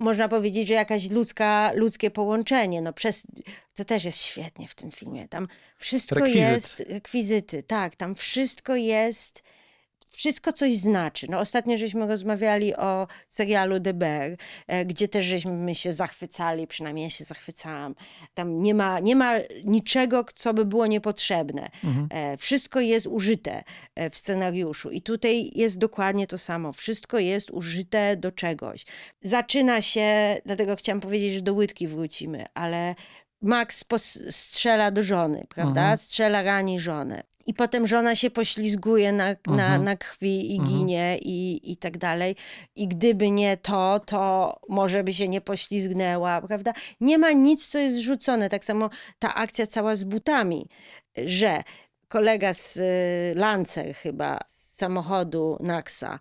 można powiedzieć, że jakaś ludzka, ludzkie połączenie. No przez, to też jest świetnie w tym filmie. Tam wszystko Rekwizyt. jest, rekwizyty, tak, tam wszystko jest wszystko coś znaczy. No, ostatnio żeśmy rozmawiali o serialu The Bear, e, gdzie też żeśmy się zachwycali, przynajmniej ja się zachwycałam. Tam nie ma, nie ma niczego, co by było niepotrzebne. Mhm. E, wszystko jest użyte e, w scenariuszu i tutaj jest dokładnie to samo. Wszystko jest użyte do czegoś. Zaczyna się, dlatego chciałam powiedzieć, że do łydki wrócimy, ale Max strzela do żony, prawda? Mhm. Strzela, rani żonę. I potem żona się poślizguje na, na, Mhm. na krwi i Mhm. ginie i, i tak dalej. I gdyby nie to, to może by się nie poślizgnęła, prawda? Nie ma nic, co jest rzucone. Tak samo ta akcja cała z butami, że kolega z y, Lancer chyba, z samochodu Naxa,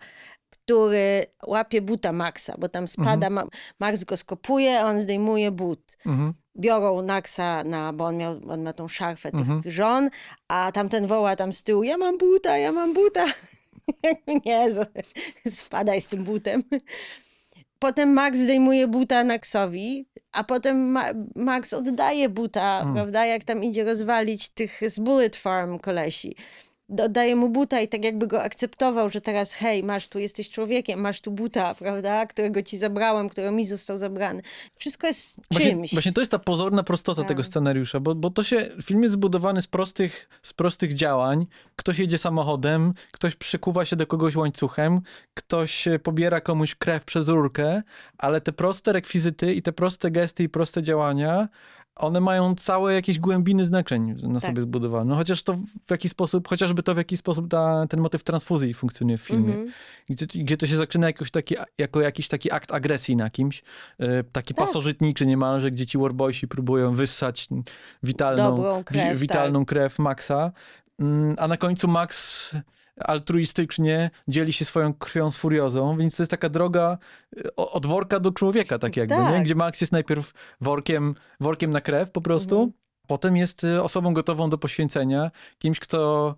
który łapie buta Maxa, bo tam spada, ma, Max go skopuje, a on zdejmuje but Mhm. Biorą Naxa na, bo on, miał, on ma tą szarfę tych Mhm. żon, a tamten woła tam z tyłu, ja mam buta, ja mam buta. Nie, spadaj z tym butem. Potem Max zdejmuje buta Naxowi, a potem Ma Max oddaje buta, Mm. prawda, jak tam idzie rozwalić tych z Bullet Farm kolesi. Oddaje mu buta i tak jakby go akceptował, że teraz hej, masz tu, jesteś człowiekiem, masz tu buta, prawda, którego ci zabrałem, który mi został zabrany. Wszystko jest Właśnie, czymś. właśnie to jest ta pozorna prostota Tak. tego scenariusza, bo, bo to się, film jest zbudowany z prostych, z prostych działań. Ktoś jedzie samochodem, ktoś przykuwa się do kogoś łańcuchem, ktoś e, pobiera komuś krew przez rurkę, ale te proste rekwizyty i te proste gesty i proste działania, one mają całe jakieś głębiny znaczeń na Tak. sobie zbudowane. No chociaż to w jakiś sposób, chociażby to w jakiś sposób ta, ten motyw transfuzji funkcjonuje w filmie Mhm. gdzie, gdzie to się zaczyna jakoś taki, jako jakiś taki akt agresji na kimś, e, taki Tak. pasożytniczy niemalże, gdzie ci warboysi próbują wyssać witalną, Dobrą krew, tak. witalną krew Maxa, Mm, a na końcu Max altruistycznie dzieli się swoją krwią z furiozą, więc to jest taka droga o- od worka do człowieka, tak jakby, Tak. nie? gdzie Max jest najpierw workiem, workiem na krew po prostu, Mhm. potem jest e, osobą gotową do poświęcenia, kimś, kto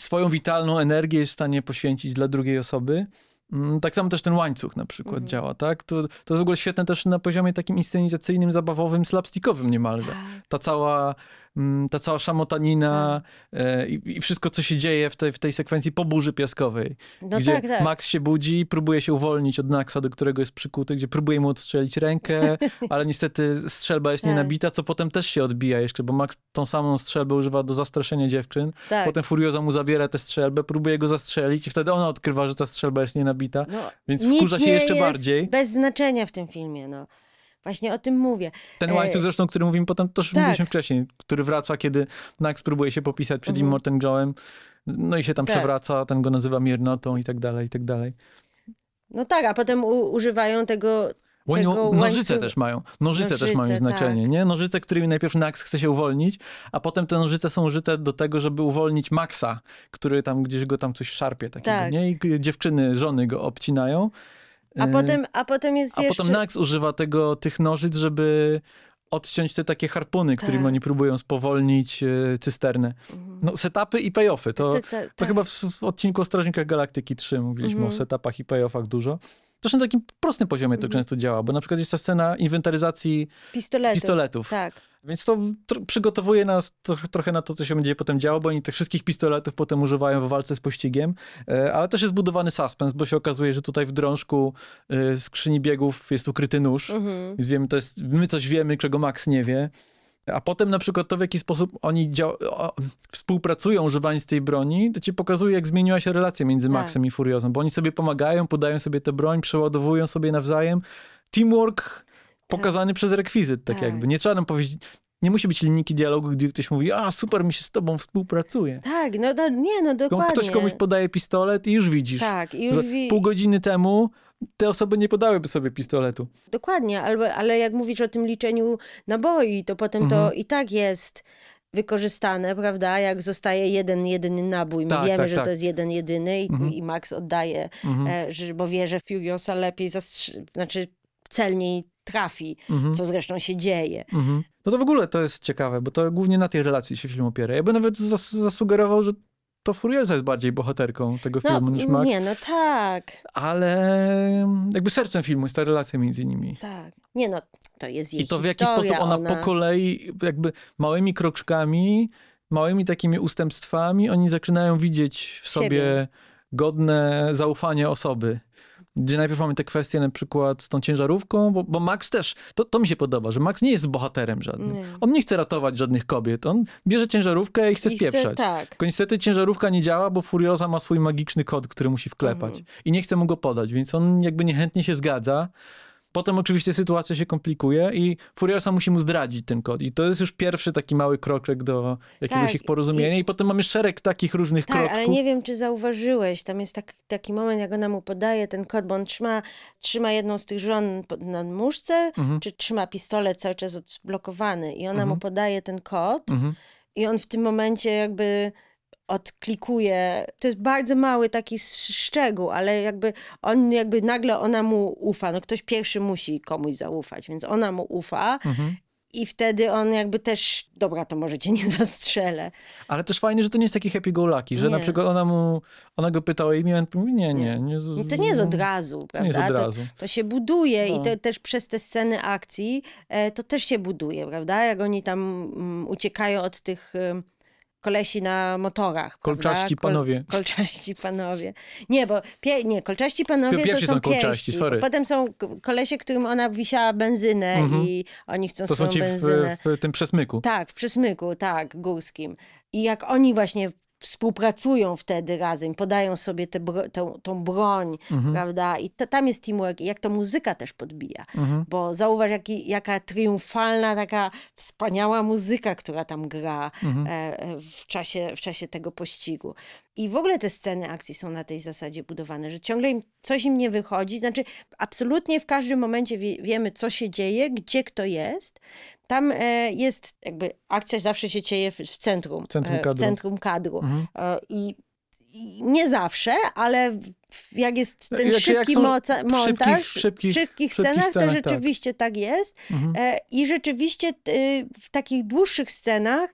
swoją witalną energię jest w stanie poświęcić dla drugiej osoby. Mm, Tak samo też ten łańcuch na przykład Mhm. działa, tak? To, to jest w ogóle świetne też na poziomie takim inscenizacyjnym, zabawowym, slapstickowym niemalże. Tak. Ta cała, ta cała szamotanina e, i, i wszystko, co się dzieje w tej, w tej sekwencji po burzy piaskowej. No gdzie tak, tak. Max się budzi, próbuje się uwolnić od Naxa, do którego jest przykuty, gdzie próbuje mu odstrzelić rękę, ale niestety strzelba jest Tak. nienabita, co potem też się odbija jeszcze, bo Max tą samą strzelbę używa do zastraszenia dziewczyn. tak. Potem Furioza mu zabiera tę strzelbę, próbuje go zastrzelić i wtedy ona odkrywa, że ta strzelba jest nienabita, No, więc wkurza się jeszcze jest bardziej. Bez znaczenia w tym filmie, no. Właśnie o tym mówię. Ten e, łańcuch zresztą, o którym mówimy potem, też tak. mówiliśmy wcześniej, który wraca, kiedy Nax próbuje się popisać przed Mhm. Immortem Joe'em, no i się tam Tak. przewraca, ten go nazywa miernotą i tak dalej, i tak dalej. No tak, a potem używają tego tego nożyce też mają. Nożyce, też mają Nożyce, znaczenie, tak. nie? Nożyce, którymi najpierw Nax chce się uwolnić, a potem te nożyce są użyte do tego, żeby uwolnić Maxa, który tam gdzieś go tam coś szarpie takiego, Tak. nie? I dziewczyny, żony go obcinają. A E, potem, a potem jest a jeszcze... potem Nax używa tego, tych nożyc, żeby odciąć te takie harpuny, którymi Tak. oni próbują spowolnić e, cysternę. Mhm. No, setupy i payoffy. To, Seta- to tak. chyba w, w odcinku o Strażnikach Galaktyki 3 mówiliśmy Mhm. o setupach i payoffach dużo. Zresztą na takim prostym poziomie to Mhm. często działa, bo na przykład jest ta scena inwentaryzacji Pistoletów. pistoletów. Tak. Więc to przygotowuje nas tro- trochę na to, co się będzie potem działo, bo oni tych wszystkich pistoletów potem używają w walce z pościgiem, E, ale też jest budowany suspens, bo się okazuje, że tutaj w drążku e, skrzyni biegów jest ukryty nóż, Mhm. więc wiemy, to jest, my coś wiemy, czego Max nie wie. A potem na przykład to, w jaki sposób oni o, współpracują używając tej broni, to ci pokazuje, jak zmieniła się relacja między Tak. Maxem i Furiozą, bo oni sobie pomagają, podają sobie tę broń, przeładowują sobie nawzajem. Teamwork pokazany przez rekwizyt, tak, Tak. jakby. Nie trzeba nam powiedzieć, nie musi być linijki dialogu, gdzie ktoś mówi, a super, mi się z tobą współpracuje. Tak, no, no nie, no dokładnie. Ktoś komuś podaje pistolet i już widzisz, Tak, i już że wi- pół godziny temu te osoby nie podałyby sobie pistoletu. Dokładnie, ale, ale jak mówisz o tym liczeniu naboi, to potem to Mhm. i tak jest wykorzystane, prawda? Jak zostaje jeden, jedyny nabój. My Tak, wiemy, tak, że tak. to jest jeden, jedyny i, Mhm. i Max oddaje, Mhm. e, że, bo wie, że Furiosa lepiej, zastrzy- znaczy celniej trafi, Mhm. co zresztą się dzieje. Mhm. No to w ogóle to jest ciekawe, bo to głównie na tej relacji się film opiera. Ja bym nawet zas zasugerował, że to Furiosa jest bardziej bohaterką tego No, filmu niż Max, nie, no tak, ale jakby sercem filmu jest ta relacja między nimi. tak. Nie no, to jest jej I to w jaki historia, sposób ona, ona po kolei, jakby małymi kroczkami, małymi takimi ustępstwami, oni zaczynają widzieć w sobie Siebie. godne zaufania osoby. Gdzie najpierw mamy te kwestie na przykład z tą ciężarówką, bo, bo Max też, to, to mi się podoba, że Max nie jest bohaterem żadnym. Nie. On nie chce ratować żadnych kobiet. On bierze ciężarówkę i chce I chce- spieprzać. tak. Tylko niestety ciężarówka nie działa, bo Furioza ma swój magiczny kod, który musi wklepać. Mhm. I nie chce mu go podać, więc on jakby niechętnie się zgadza. Potem oczywiście sytuacja się komplikuje i Furiosa musi mu zdradzić ten kod. I to jest już pierwszy taki mały kroczek do jakiegoś Tak, ich porozumienia. I... potem mamy szereg takich różnych Tak, kroczków. ale nie wiem, czy zauważyłeś, tam jest tak, taki moment, jak ona mu podaje ten kod, bo on trzyma, trzyma jedną z tych żon na muszce, Mhm. czy trzyma pistolet cały czas odblokowany i ona Mhm. mu podaje ten kod Mhm. i on w tym momencie jakby odklikuje. To jest bardzo mały taki sz- szczegół, ale jakby on jakby nagle ona mu ufa. No ktoś pierwszy musi komuś zaufać, więc ona mu ufa Mhm. i wtedy on jakby też, dobra, to może cię nie zastrzelę. Ale też fajnie, że to nie jest taki happy go lucky, że Nie. na przykład ona mu, ona go pyta o imię, a on mówi nie, nie. nie, No to nie jest od razu, To nie jest prawda? od To- razu. To się buduje i No. to też przez te sceny akcji e, to też się buduje, prawda? Jak oni tam mm, uciekają od tych kolesi na motorach. Kolczaści prawda? panowie. Kolczaści panowie. Nie, bo pie, nie, kolczaści panowie Pierwsi to są są kolczaści, pięści. sorry. Potem są kolesie, którym ona wisiała benzynę Mhm. i oni chcą To są swoją ci w, w tym przesmyku. Tak, w przesmyku, tak, górskim. I jak oni właśnie współpracują wtedy razem, podają sobie tę bro, tą, tą broń, Mhm. prawda? I to, tam jest teamwork, i jak to muzyka też podbija. Mhm. Bo zauważ, jaki, jaka triumfalna, taka wspaniała muzyka, która tam gra Mhm. e, w, czasie, w czasie tego pościgu. I w ogóle te sceny akcji są na tej zasadzie budowane, że ciągle im coś im nie wychodzi. Znaczy, absolutnie w każdym momencie wie, wiemy, co się dzieje, gdzie kto jest. Tam e, jest jakby akcja zawsze się dzieje w, w centrum, W centrum e, w kadru. centrum kadru. Mhm. E, I, nie zawsze, ale w- jak jest ten Jak- jak szybki są moca, w szybkich- montaż, w szybkich- w szybkich w szybkich scenach, to scenach, tak. rzeczywiście tak, jest. Mhm. E, I rzeczywiście e, w takich dłuższych scenach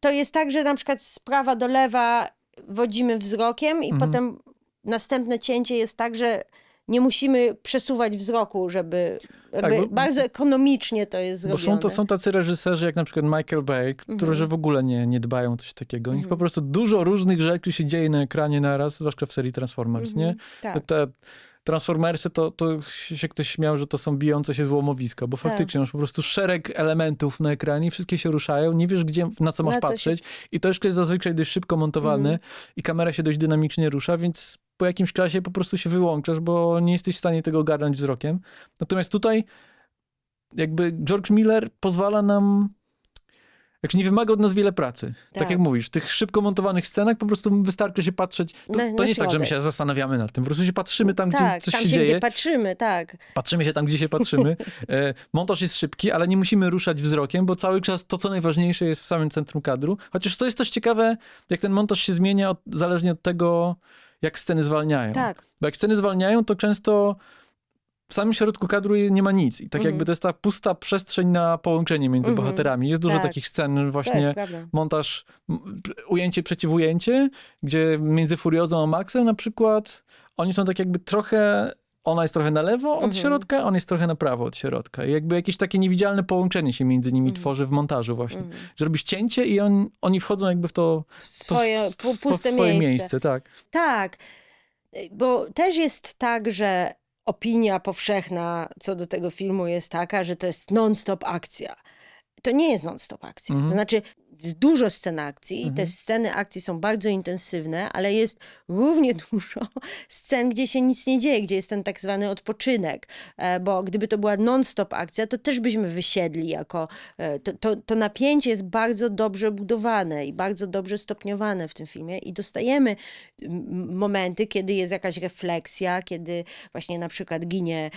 to jest tak, że na przykład z prawa do lewa wodzimy wzrokiem i Mhm. potem następne cięcie jest tak, że nie musimy przesuwać wzroku, żeby jakby bo- bardzo ekonomicznie to jest Bo zrobione. są, to, są tacy reżyserzy jak na przykład Michael Bay, którzy Mhm. w ogóle nie, nie dbają o coś takiego. U nich po Mhm. prostu dużo różnych rzeczy się dzieje na ekranie naraz, zwłaszcza w serii Transformers, nie? Mhm, Tak. Te Transformersy to, to się ktoś śmiał, że to są bijące się złomowiska, bo Tak. faktycznie masz po prostu szereg elementów na ekranie, wszystkie się ruszają, nie wiesz gdzie, na co masz Na się- patrzeć i to jeszcze jest zazwyczaj dość szybko montowane Mhm. i kamera się dość dynamicznie rusza, więc po jakimś czasie po prostu się wyłączasz, bo nie jesteś w stanie tego ogarnąć wzrokiem. Natomiast tutaj jakby George Miller pozwala nam Znaczy nie wymaga od nas wiele pracy. Tak. Tak. jak mówisz, w tych szybko montowanych scenach po prostu wystarczy się patrzeć. To, Na- to na nie jest tak, że my się zastanawiamy nad tym. Po prostu się patrzymy tam, tak, gdzie coś tam się się, dzieje. gdzie patrzymy, tak. Patrzymy się tam, gdzie się patrzymy. E, montaż jest szybki, ale nie musimy ruszać wzrokiem, bo cały czas to, co najważniejsze, jest w samym centrum kadru. Chociaż to jest też ciekawe, jak ten montaż się zmienia od, zależnie od tego, jak sceny zwalniają. Tak. Bo jak sceny zwalniają, to często w samym środku kadru nie ma nic. I tak Mhm. jakby to jest ta pusta przestrzeń na połączenie między Mhm. bohaterami. Jest dużo Tak. takich scen To właśnie montaż, ujęcie przeciw ujęcie, gdzie między Furiozą a Maxem na przykład, oni są tak jakby trochę, ona jest trochę na lewo od Mhm. środka, on jest trochę na prawo od środka. I jakby jakieś takie niewidzialne połączenie się między nimi Mhm. tworzy w montażu właśnie. Mhm. Że robisz cięcie i on, oni wchodzą jakby w to, W to swoje s- pu- s- puste w swoje miejsce. miejsce. Tak. Tak, bo też jest tak, że opinia powszechna co do tego filmu jest taka, że to jest non-stop akcja. To nie jest non-stop akcja. Mhm. To znaczy, jest dużo scen akcji, Mhm. te sceny akcji są bardzo intensywne, ale jest równie dużo scen, gdzie się nic nie dzieje, gdzie jest ten tak zwany odpoczynek, E, bo gdyby to była non-stop akcja, to też byśmy wysiedli jako... e, To, to, to napięcie jest bardzo dobrze budowane i bardzo dobrze stopniowane w tym filmie i dostajemy momenty, kiedy jest jakaś refleksja, kiedy właśnie na przykład ginie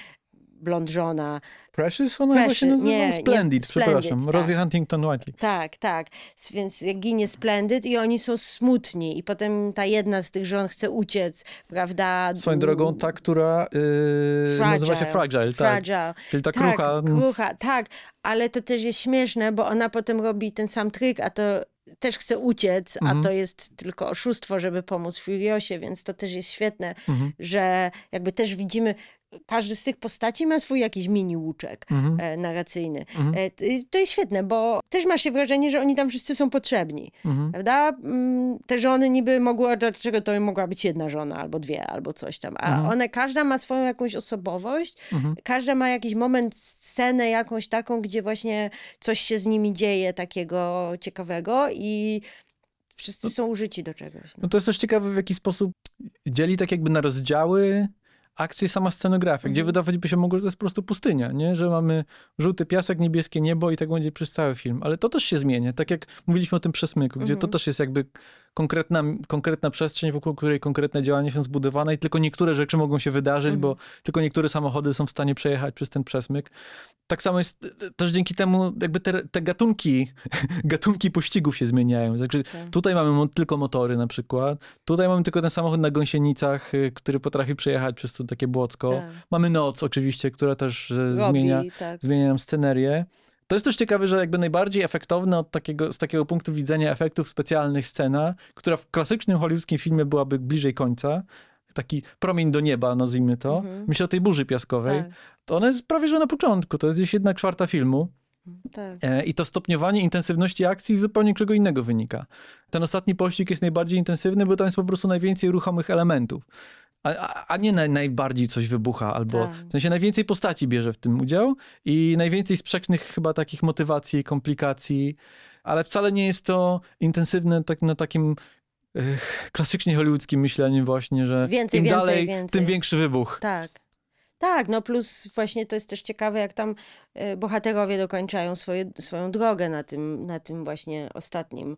blond żona. Precious ona chyba się Precious, nazywa? nie, nie, Splendid, Splendid, przepraszam. tak. Rosie Huntington Whiteley. Tak, tak. Więc jak ginie Splendid i oni są smutni i potem ta jedna z tych żon chce uciec, prawda? Swoją drogą ta, która yy, nazywa się Fragile, tak. Fragile. Czyli ta Tak, krucha. mm, krucha, tak. Ale to też jest śmieszne, bo ona potem robi ten sam tryk, a to też chce uciec, Mhm. a to jest tylko oszustwo, żeby pomóc Furiosie, więc to też jest świetne, Mhm. że jakby też widzimy, każdy z tych postaci ma swój jakiś mini łuczek Mhm. e, narracyjny. Mhm. E, to jest świetne, bo też ma się wrażenie, że oni tam wszyscy są potrzebni. Mhm. Prawda? Mm, Te żony niby mogły, dlaczego to mogła być jedna żona, albo dwie, albo coś tam. A Mhm. one, każda ma swoją jakąś osobowość, Mhm. każda ma jakiś moment, scenę jakąś taką, gdzie właśnie coś się z nimi dzieje takiego ciekawego i wszyscy są użyci do czegoś. No. No to jest też ciekawe, w jaki sposób dzieli tak jakby na rozdziały akcję sama scenografia, gdzie Mhm. wydawać by się mogło, że to jest po prostu pustynia, nie? Że mamy żółty piasek, niebieskie niebo i tak będzie przez cały film. Ale to też się zmienia, tak jak mówiliśmy o tym przesmyku, gdzie to Mhm. też jest jakby konkretna, konkretna przestrzeń, wokół której konkretne działania są zbudowane i tylko niektóre rzeczy mogą się wydarzyć, Mhm. bo tylko niektóre samochody są w stanie przejechać przez ten przesmyk. Tak samo jest e, też dzięki temu jakby te, te gatunki, gatunki pościgów się zmieniają. Także Tak. tutaj mamy tylko motory na przykład, tutaj mamy tylko ten samochód na gąsienicach, y, który potrafi przejechać przez to takie błocko. Tak. Mamy noc oczywiście, która też e, Robi, zmienia, tak. zmienia nam scenerię. To jest też ciekawe, że jakby najbardziej efektowna od takiego, z takiego punktu widzenia efektów specjalnych scena, która w klasycznym hollywoodzkim filmie byłaby bliżej końca, taki promień do nieba, nazwijmy to. Mhm. Myślę o tej burzy piaskowej. Tak, To ona jest prawie że na początku, to jest gdzieś jedna czwarta filmu. tak. E, I to stopniowanie intensywności akcji z zupełnie czego innego wynika. Ten ostatni pościg jest najbardziej intensywny, bo tam jest po prostu najwięcej ruchomych elementów. A, a, nie naj, najbardziej coś wybucha, albo Tak. w sensie najwięcej postaci bierze w tym udział i najwięcej sprzecznych chyba takich motywacji, komplikacji, ale wcale nie jest to intensywne tak na takim ech, klasycznie hollywoodzkim myśleniu właśnie, że Więcej, im więcej, dalej, więcej. tym większy wybuch. Tak. Tak, no plus właśnie to jest też ciekawe, jak tam e, bohaterowie dokończają swoje, swoją drogę na tym, na tym właśnie ostatnim,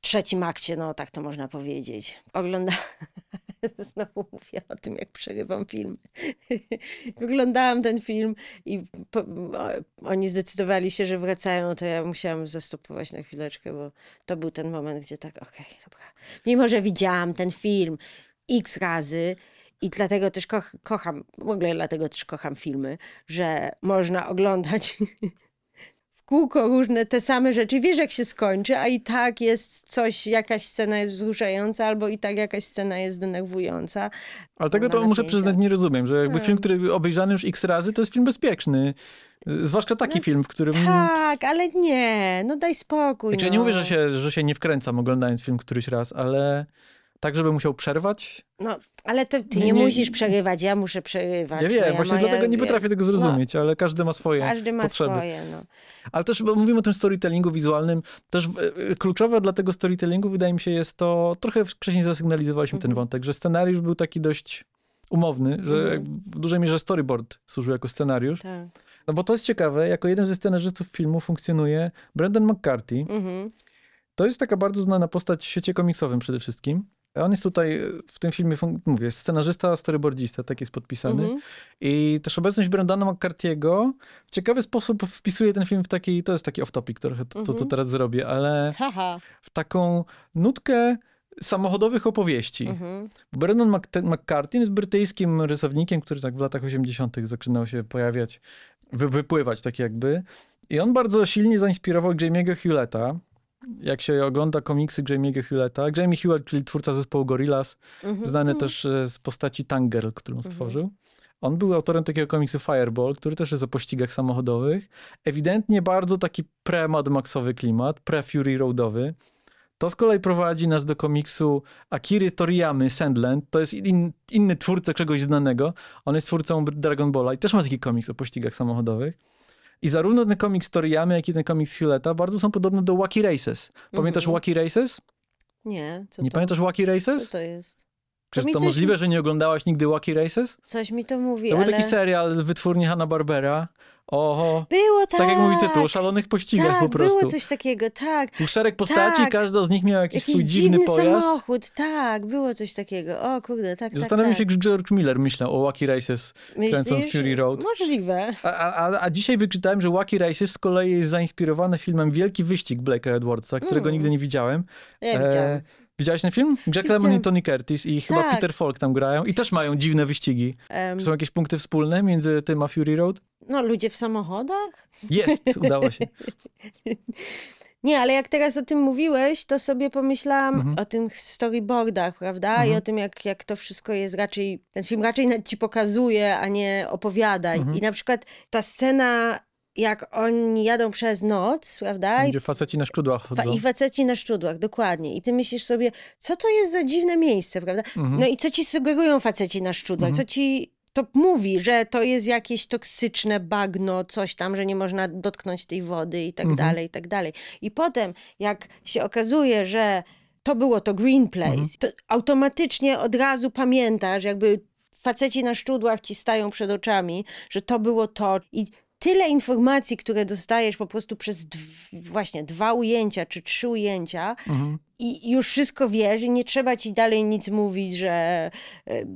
trzecim akcie, no tak to można powiedzieć. Ogląda... Znowu mówię o tym, jak przerywam film. Oglądałam ten film i po, o, oni zdecydowali się, że wracają, to ja musiałam zastopować na chwileczkę, bo to był ten moment, gdzie tak, okej, dobra. Mimo, że widziałam ten film x razy, i dlatego też koch, kocham, w ogóle dlatego też kocham filmy, że można oglądać kółko różne te same rzeczy. Wiesz, jak się skończy, a i tak jest coś, jakaś scena jest wzruszająca, albo i tak jakaś scena jest denerwująca. Ale tego to muszę przyznać, nie rozumiem, że jakby Hmm. film, który obejrzany już x razy, to jest film bezpieczny. Zwłaszcza taki No, film, w którym... Tak, ale nie, no daj spokój. Znaczy, ja no. nie mówię, że się, że się nie wkręcam oglądając film któryś raz, ale tak, żeby musiał przerwać? No, ale to ty Nie, nie, nie- musisz przerywać, ja muszę przerywać. Ja no, wiem, właśnie moja- dlatego nie potrafię tego zrozumieć, ale każdy ma swoje Każdy ma potrzeby. swoje, no. Ale też, bo mówimy o tym storytellingu wizualnym, też y, y, kluczowe dla tego storytellingu wydaje mi się jest to, trochę wcześniej zasygnalizowaliśmy ten Mhm. wątek, że scenariusz był taki dość umowny, że Mhm. w dużej mierze storyboard służył jako scenariusz. Tak. No bo to jest ciekawe, jako jeden ze scenarzystów filmu funkcjonuje Brendan McCarthy. Mhm. To jest taka bardzo znana postać w świecie komiksowym przede wszystkim. On jest tutaj w tym filmie, mówię, scenarzysta, storyboardista, tak jest podpisany. Mhm. I też obecność Brendana McCarthy'ego w ciekawy sposób wpisuje ten film w taki, to jest taki off-topic trochę, to, to co Mhm. teraz zrobię, ale Haha. w taką nutkę samochodowych opowieści. Mhm. Brendan Mc- McCarthy jest brytyjskim rysownikiem, który tak w latach 80. zaczynał się pojawiać, wy, wypływać tak jakby. I on bardzo silnie zainspirował Jamie'ego Hewletta. Jak się ogląda komiksy Jamie'ego Hewletta, Jamie Hewlett, czyli twórca zespołu Gorillaz, Mhm. znany też e, z postaci Tangirl, którą stworzył. On był autorem takiego komiksu Fireball, który też jest o pościgach samochodowych. Ewidentnie bardzo taki pre-Mad Maxowy klimat, pre-Fury Roadowy. To z kolei prowadzi nas do komiksu Akiry Toriyamy Sandland. To jest in, inny twórca czegoś znanego. On jest twórcą Dragon Balla i też ma taki komiks o pościgach samochodowych. I zarówno ten komiks Toriyamy, jak i ten komiks Hewletta bardzo są podobne do Wacky Races. Pamiętasz Mhm. Wacky Races? Nie, co Nie to? pamiętasz Wacky Co Races? to jest? Czy mi to coś- możliwe, że nie oglądałaś nigdy Wacky Races? Coś mi to mówi, To był ale... taki serial z wytwórni Hanna-Barbera. Oho, Było tak. tak jak mówi tytuł, szalonych pościgach tak, po prostu. było coś takiego, tak. Był szereg postaci, Tak. każda z nich miała jakiś, Jakiś swój dziwny, pojazd. samochód, tak, było coś takiego. O kurde, tak, tak, Zastanawiam tak. się, jak George Miller myślał o Wacky Races, kręcąc Myślisz? Fury Road. Możliwe. A, a, a dzisiaj wyczytałem, że Wacky Races z kolei jest zainspirowany filmem Wielki Wyścig Blake'a Edwardsa, którego Mm. nigdy nie widziałem. Ja E, widziałam. Widziałeś ten film? Jack Lemmon i. Tony Curtis i chyba Tak. Peter Falk tam grają i też mają dziwne wyścigi. Czy są jakieś punkty wspólne między tym a Fury Road? no, ludzie w samochodach? Jest, udało się. Nie, ale jak teraz o tym mówiłeś, to sobie pomyślałam Mhm. o tych storyboardach, prawda? I Mhm. o tym, jak, jak to wszystko jest raczej, ten film raczej ci pokazuje, a nie opowiada. Mhm. I na przykład ta scena, jak oni jadą przez noc, prawda? Gdzie faceci na szkudłach Fa- chodzą. I faceci na szczudłach, dokładnie. I ty myślisz sobie, co to jest za dziwne miejsce, prawda? Mhm. No i co ci sugerują faceci na szczudłach? Mhm. Co ci to mówi, że to jest jakieś toksyczne bagno, coś tam, że nie można dotknąć tej wody i tak Mhm. dalej, i tak dalej. I potem, jak się okazuje, że to było to Green Place, Mhm. to automatycznie od razu pamiętasz, jakby faceci na szczudłach ci stają przed oczami, że to było to. I tyle informacji, które dostajesz po prostu przez właśnie dwa ujęcia czy trzy ujęcia Mhm. I już wszystko wiesz i nie trzeba ci dalej nic mówić, że e,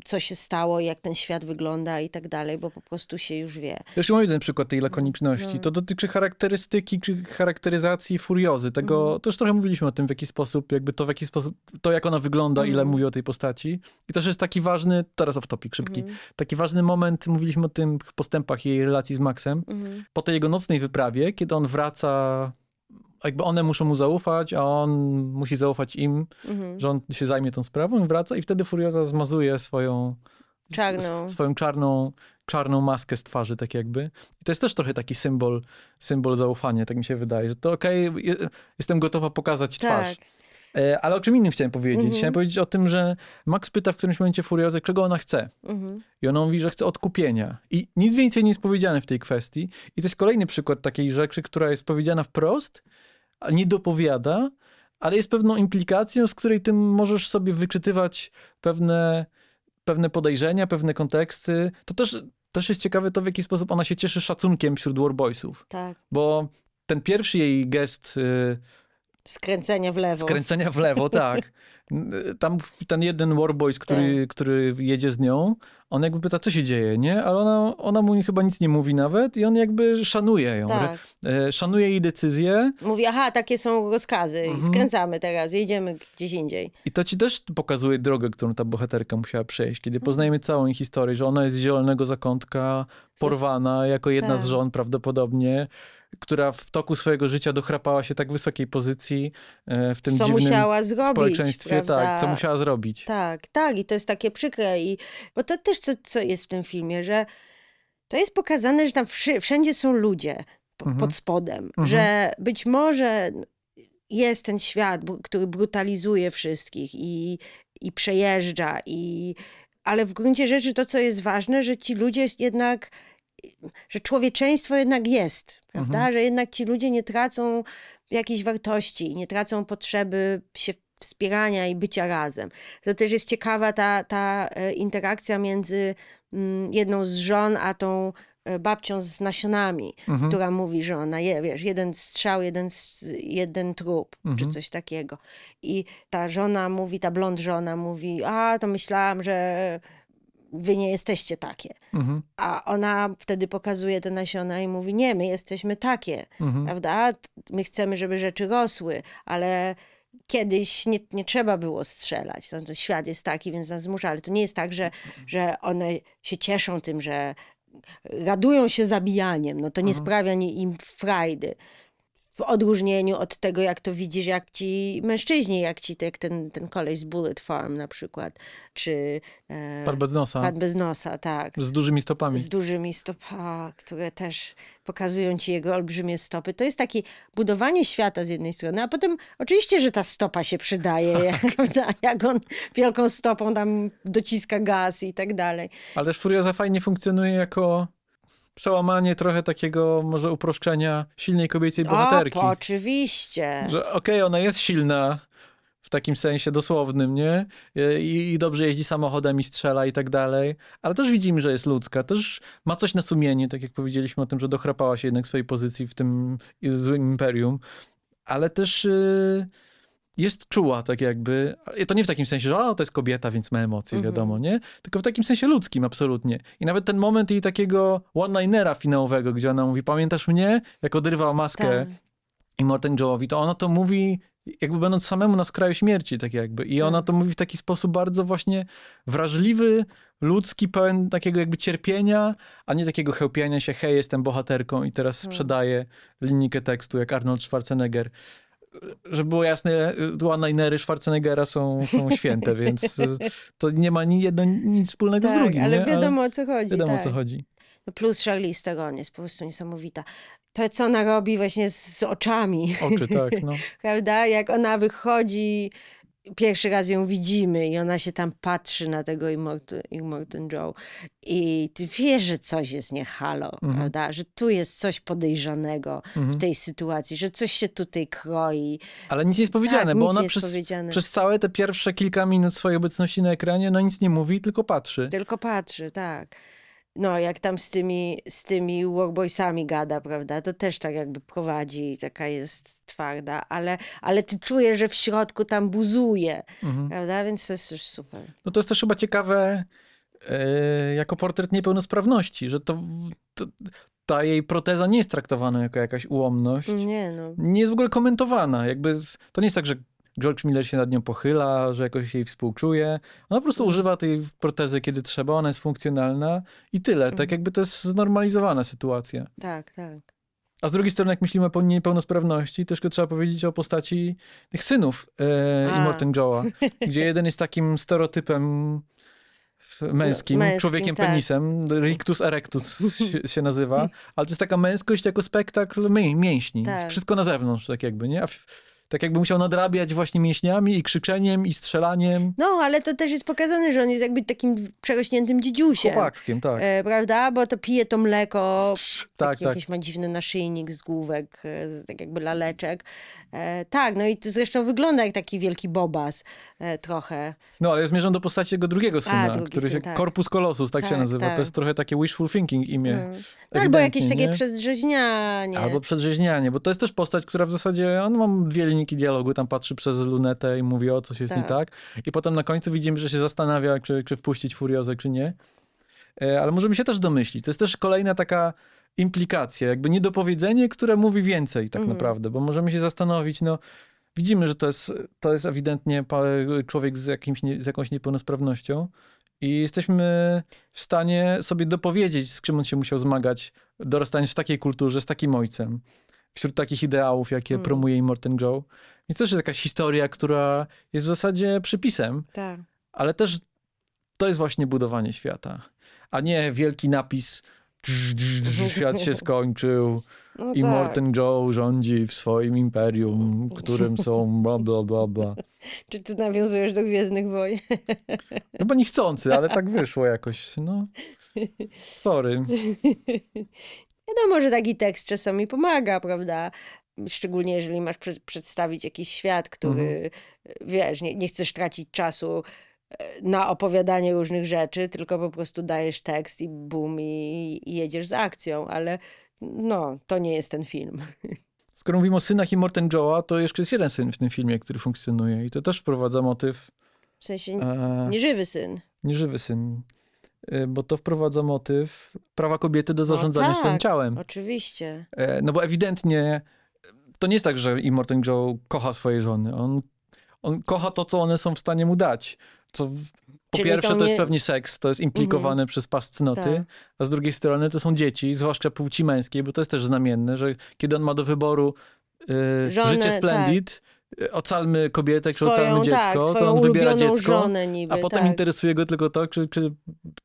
co się stało, jak ten świat wygląda i tak dalej, bo po prostu się już wie. Jeszcze mam jeden przykład tej lakoniczności. No. To dotyczy charakterystyki, czy charakteryzacji furiozy. Tego, Mhm. to już trochę mówiliśmy o tym, w jaki sposób, jakby to w jaki sposób, to jak ona wygląda, ile Mhm. mówi o tej postaci. I też jest taki ważny, teraz off topic, szybki, Mhm. taki ważny moment, mówiliśmy o tym postępach jej relacji z Maxem. Mhm. Po tej jego nocnej wyprawie, kiedy on wraca, jakby one muszą mu zaufać, a on musi zaufać im, Mhm. że on się zajmie tą sprawą i wraca i wtedy Furioza zmazuje swoją Czarną. s- swoją czarną, czarną maskę z twarzy, tak jakby. I to jest też trochę taki symbol, symbol zaufania, tak mi się wydaje, że to okej, je- jestem gotowa pokazać twarz. Tak. Ale o czym innym chciałem powiedzieć? Mhm. Chciałem powiedzieć o tym, że Max pyta w którymś momencie Furiozy, czego ona chce. Mhm. I ona mówi, że chce odkupienia. I nic więcej nie jest powiedziane w tej kwestii. I to jest kolejny przykład takiej rzeczy, która jest powiedziana wprost, nie dopowiada, ale jest pewną implikacją, z której ty możesz sobie wyczytywać pewne, pewne podejrzenia, pewne konteksty. To też, też jest ciekawe to, w jaki sposób ona się cieszy szacunkiem wśród Warboysów. tak. Bo ten pierwszy jej gest y, Skręcenia w lewo. Skręcenia w lewo, tak. Tam ten jeden Warboys, który, który jedzie z nią, on jakby pyta, co się dzieje, nie? Ale ona, ona mu chyba nic nie mówi nawet i on jakby szanuje ją. Tak. E, Szanuje jej decyzję Mówi, aha, takie są rozkazy Mhm. skręcamy teraz, jedziemy gdzieś indziej. i to ci też pokazuje drogę, którą ta bohaterka musiała przejść. Kiedy poznajemy całą jej historię, że ona jest z zielonego zakątka, porwana jako jedna z Tak. żon prawdopodobnie, która w toku swojego życia dochrapała się tak wysokiej pozycji e, w tym co dziwnym musiała zrobić, społeczeństwie. prawda? Tak, co musiała zrobić. Tak, tak, i to jest takie przykre. I, bo to też co, co jest w tym filmie, że to jest pokazane, że tam wszędzie są ludzie Mhm. pod spodem, Mhm. że być może jest ten świat, który brutalizuje wszystkich i, i przejeżdża, i, ale w gruncie rzeczy to, co jest ważne, że ci ludzie jednak, że człowieczeństwo jednak jest, prawda? Mhm. Że jednak ci ludzie nie tracą jakiejś wartości, nie tracą potrzeby się wspierania i bycia razem. To też jest ciekawa ta, ta e, interakcja między mm, jedną z żon, a tą e, babcią z nasionami, Mhm. która mówi, że ona je, wiesz, jeden strzał, jeden, jeden trup, czy Mhm. coś takiego. I ta żona mówi, ta blond żona mówi, a to myślałam, że wy nie jesteście takie. Mhm. A ona wtedy pokazuje te nasiona i mówi, nie, my jesteśmy takie, Mhm. prawda? My chcemy, żeby rzeczy rosły, ale kiedyś nie, nie trzeba było strzelać. No, to świat jest taki, więc nas zmusza, ale to nie jest tak, że, że one się cieszą tym, że radują się zabijaniem. No to nie Mhm. sprawia im frajdy. W odróżnieniu od tego, jak to widzisz, jak ci mężczyźni, jak ci jak ten, ten koleś z Bullet Farm na przykład, czy e, Pan bez nosa, Pan bez nosa, tak z dużymi stopami. z dużymi stopami, które też pokazują ci jego olbrzymie stopy. To jest takie budowanie świata z jednej strony, a potem oczywiście, że ta stopa się przydaje, jak, prawda, jak on wielką stopą tam dociska gaz i tak dalej. Ale też Furioza fajnie funkcjonuje jako przełamanie trochę takiego może uproszczenia silnej kobiecej bohaterki. O, oczywiście. Że okej, ona jest silna w takim sensie dosłownym, nie? I, I dobrze jeździ samochodem i strzela i tak dalej, ale też widzimy, że jest ludzka, też ma coś na sumieniu, tak jak powiedzieliśmy o tym, że dochrapała się jednak swojej pozycji w tym złym imperium, ale też y, jest czuła, tak jakby. To nie w takim sensie, że o, to jest kobieta, więc ma emocje, Mhm. wiadomo, nie? Tylko w takim sensie ludzkim, absolutnie. I nawet ten moment jej takiego one-linera finałowego, gdzie ona mówi, pamiętasz mnie? Jak odrywa maskę Tak. i Morten Joe'owi, to ona to mówi jakby będąc samemu na skraju śmierci, tak jakby. I ona Tak. to mówi w taki sposób bardzo właśnie wrażliwy, ludzki, pełen takiego jakby cierpienia, a nie takiego chełpienia się, hej, jestem bohaterką i teraz Hmm. sprzedaję linijkę tekstu, jak Arnold Schwarzenegger. Żeby było jasne, one-linery Schwarzeneggera są, są święte, więc to nie ma ni jedno, nic wspólnego z Tak, drugim. ale nie? wiadomo o co chodzi. wiadomo, tak. o co chodzi. No plus Charlize Theron jest po prostu niesamowita. To, co ona robi właśnie z oczami, Oczy, tak, no. prawda? Jak ona wychodzi, pierwszy raz ją widzimy i ona się tam patrzy na tego Immortan, Joe i ty wiesz, że coś jest nie halo, Mhm. prawda? Że tu jest coś podejrzanego Mhm. w tej sytuacji, że coś się tutaj kroi. Ale nic nie jest powiedziane, tak, bo ona przez, powiedziane. przez całe te pierwsze kilka minut swojej obecności na ekranie, no nic nie mówi, tylko patrzy. Tylko patrzy, tak. No, jak tam z tymi, z tymi workboysami gada, prawda, to też tak jakby prowadzi, taka jest twarda, ale, ale ty czujesz, że w środku tam buzuje, Mhm. prawda, więc to jest już super. No to jest też chyba ciekawe e, jako portret niepełnosprawności, że to, to ta jej proteza nie jest traktowana jako jakaś ułomność. Nie no, Nie jest w ogóle komentowana. Jakby to nie jest tak, że George Miller się nad nią pochyla, że jakoś jej współczuje. Ona po prostu Mhm. używa tej protezy, kiedy trzeba, ona jest funkcjonalna i tyle. Tak Mhm. jakby to jest znormalizowana sytuacja. tak, tak. A z drugiej strony, jak myślimy o niepełnosprawności, też trzeba powiedzieć o postaci tych synów e, A. i Morten Joe'a, gdzie jeden jest takim stereotypem męskim, męskim, człowiekiem tak. penisem, rictus erectus się, się nazywa, ale to jest taka męskość jako spektakl mię, mięśni. Tak. Wszystko na zewnątrz, tak jakby, nie? A w, tak jakby musiał nadrabiać właśnie mięśniami i krzyczeniem i strzelaniem. No, ale to też jest pokazane, że on jest jakby takim przerośniętym dziedziusiem. Chłopaczkiem, tak. E, prawda? Bo to pije to mleko, tak, tak. jakiś ma dziwny naszyjnik z główek, e, z, tak jakby laleczek. E, tak, no i to zresztą wygląda jak taki wielki bobas e, trochę. No, ale ja zmierzam do postaci tego drugiego syna, drugi który syn, się... tak. Corpus Colossus, tak, się Tak, nazywa. tak. To jest trochę takie wishful thinking imię. Mm. No, albo jakieś Ewidentnie, takie nie? przedrzeźnianie. Albo przedrzeźnianie, bo to jest też postać, która w zasadzie, on ma dwie linijki dialogu, tam patrzy przez lunetę i mówi o coś jest nie Tak. tak. I potem na końcu widzimy, że się zastanawia, czy, czy wpuścić Furiozę, czy nie. E, Ale możemy się też domyślić. To jest też kolejna taka implikacja, jakby niedopowiedzenie, które mówi więcej tak Mhm. naprawdę, bo możemy się zastanowić, no widzimy, że to jest, to jest ewidentnie człowiek z, jakimś nie, z jakąś niepełnosprawnością i jesteśmy w stanie sobie dopowiedzieć, z czym on się musiał zmagać, dorastając w takiej kulturze, z takim ojcem, wśród takich ideałów, jakie Mm. promuje Immortan Joe. Więc to też jest jakaś historia, która jest w zasadzie przypisem, Tak. ale też to jest właśnie budowanie świata, a nie wielki napis "Drz, drz, drz, świat się skończył No i tak. Morten Joe rządzi w swoim imperium, którym są bla bla bla bla. Czy tu nawiązujesz do Gwiezdnych Wojen? Chyba niechcący, ale tak wyszło jakoś, no. Sorry. Wiadomo, że taki tekst czasami pomaga, prawda? Szczególnie jeżeli masz prze- przedstawić jakiś świat, który, Mhm. wiesz, nie, nie chcesz tracić czasu e, na opowiadanie różnych rzeczy, tylko po prostu dajesz tekst i bum i, i jedziesz z akcją, ale no, to nie jest ten film. Skoro mówimy o synach i Morten Joe'a, to jeszcze jest jeden syn w tym filmie, który funkcjonuje i to też wprowadza motyw W sensie e, nieżywy syn. nieżywy syn, bo to wprowadza motyw prawa kobiety do zarządzania swoim tak. ciałem. Oczywiście. E, No bo ewidentnie to nie jest tak, że Immortan Joe kocha swoje żony. On, on kocha to, co one są w stanie mu dać. Co po Czyli pierwsze to to, nie- jest pewnie seks, to jest implikowane przez pas cnoty, Tak. a z drugiej strony to są dzieci, zwłaszcza płci męskiej, bo to jest też znamienne, że kiedy on ma do wyboru Żonę, życie Splendid, e, ocalmy kobietę, czy ocalmy dziecko, tak, to on wybiera dziecko, niby, a potem tak. interesuje go tylko to, czy, czy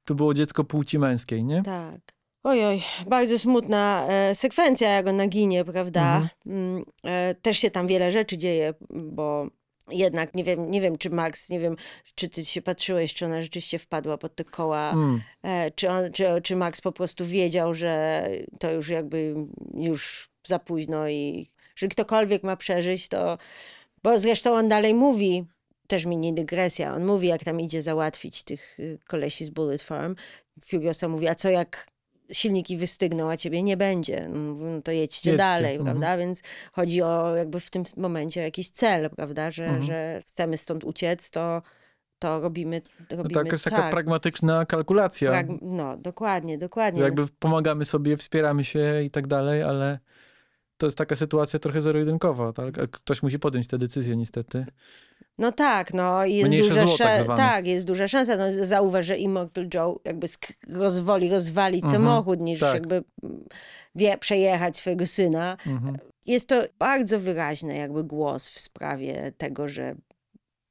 to było dziecko płci męskiej, nie? Tak. Ojoj, bardzo smutna e, sekwencja, jak ona ginie, prawda? Mhm. Mm, e, też się tam wiele rzeczy dzieje, bo jednak nie wiem, nie wiem, czy Max, nie wiem, czy ty się patrzyłeś, czy ona rzeczywiście wpadła pod te koła, Mm. e, czy, on, czy, czy Max po prostu wiedział, że to już jakby już za późno i że ktokolwiek ma przeżyć, to... Bo zresztą on dalej mówi, też mini dygresja, on mówi, jak tam idzie załatwić tych y, kolesi z Bullet Farm. Furiosa mówi, a co jak silniki wystygną, a ciebie nie będzie? No, no to jedźcie, Jedźcie, dalej, mhm. prawda? Więc chodzi o jakby w tym momencie jakiś cel, prawda? Że, Mhm. że chcemy stąd uciec, to, to robimy, No robimy tak, jest taka pragmatyczna kalkulacja. Prag- no, dokładnie, dokładnie. Jakby pomagamy sobie, wspieramy się i tak dalej, ale to jest taka sytuacja trochę zero-jedynkowa, tak? Ktoś musi podjąć tę decyzję niestety. No tak, no jest Mniejsze duża zło tak. Tak, jest duża szansa. No, zauważ, że Immortal Joe jakby rozwoli, rozwalić Mhm, samochód, niż tak. jakby mm, wie, przejechać swojego syna. Mhm. Jest to bardzo wyraźny jakby głos w sprawie tego, że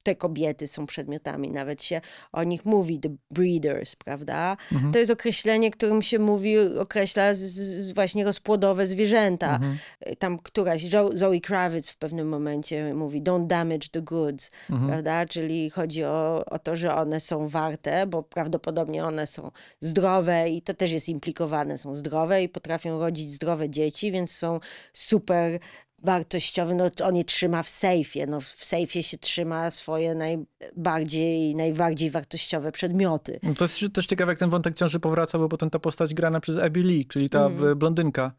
te kobiety są przedmiotami. Nawet się o nich mówi, the breeders, prawda? Mhm. To jest określenie, którym się mówi, określa z, z właśnie rozpłodowe zwierzęta. Mhm. Tam któraś, Zoe Kravitz w pewnym momencie mówi don't damage the goods, Mhm. prawda? Czyli chodzi o, o to, że one są warte, bo prawdopodobnie one są zdrowe i to też jest implikowane, są zdrowe i potrafią rodzić zdrowe dzieci, więc są super wartościowe. No, on je trzyma w sejfie. No, w sejfie się trzyma swoje najbardziej, najbardziej wartościowe przedmioty. No to jest też ciekawe, jak ten wątek ciąży powraca, bo potem ta postać grana przez Abby Lee, czyli ta e, blondynka,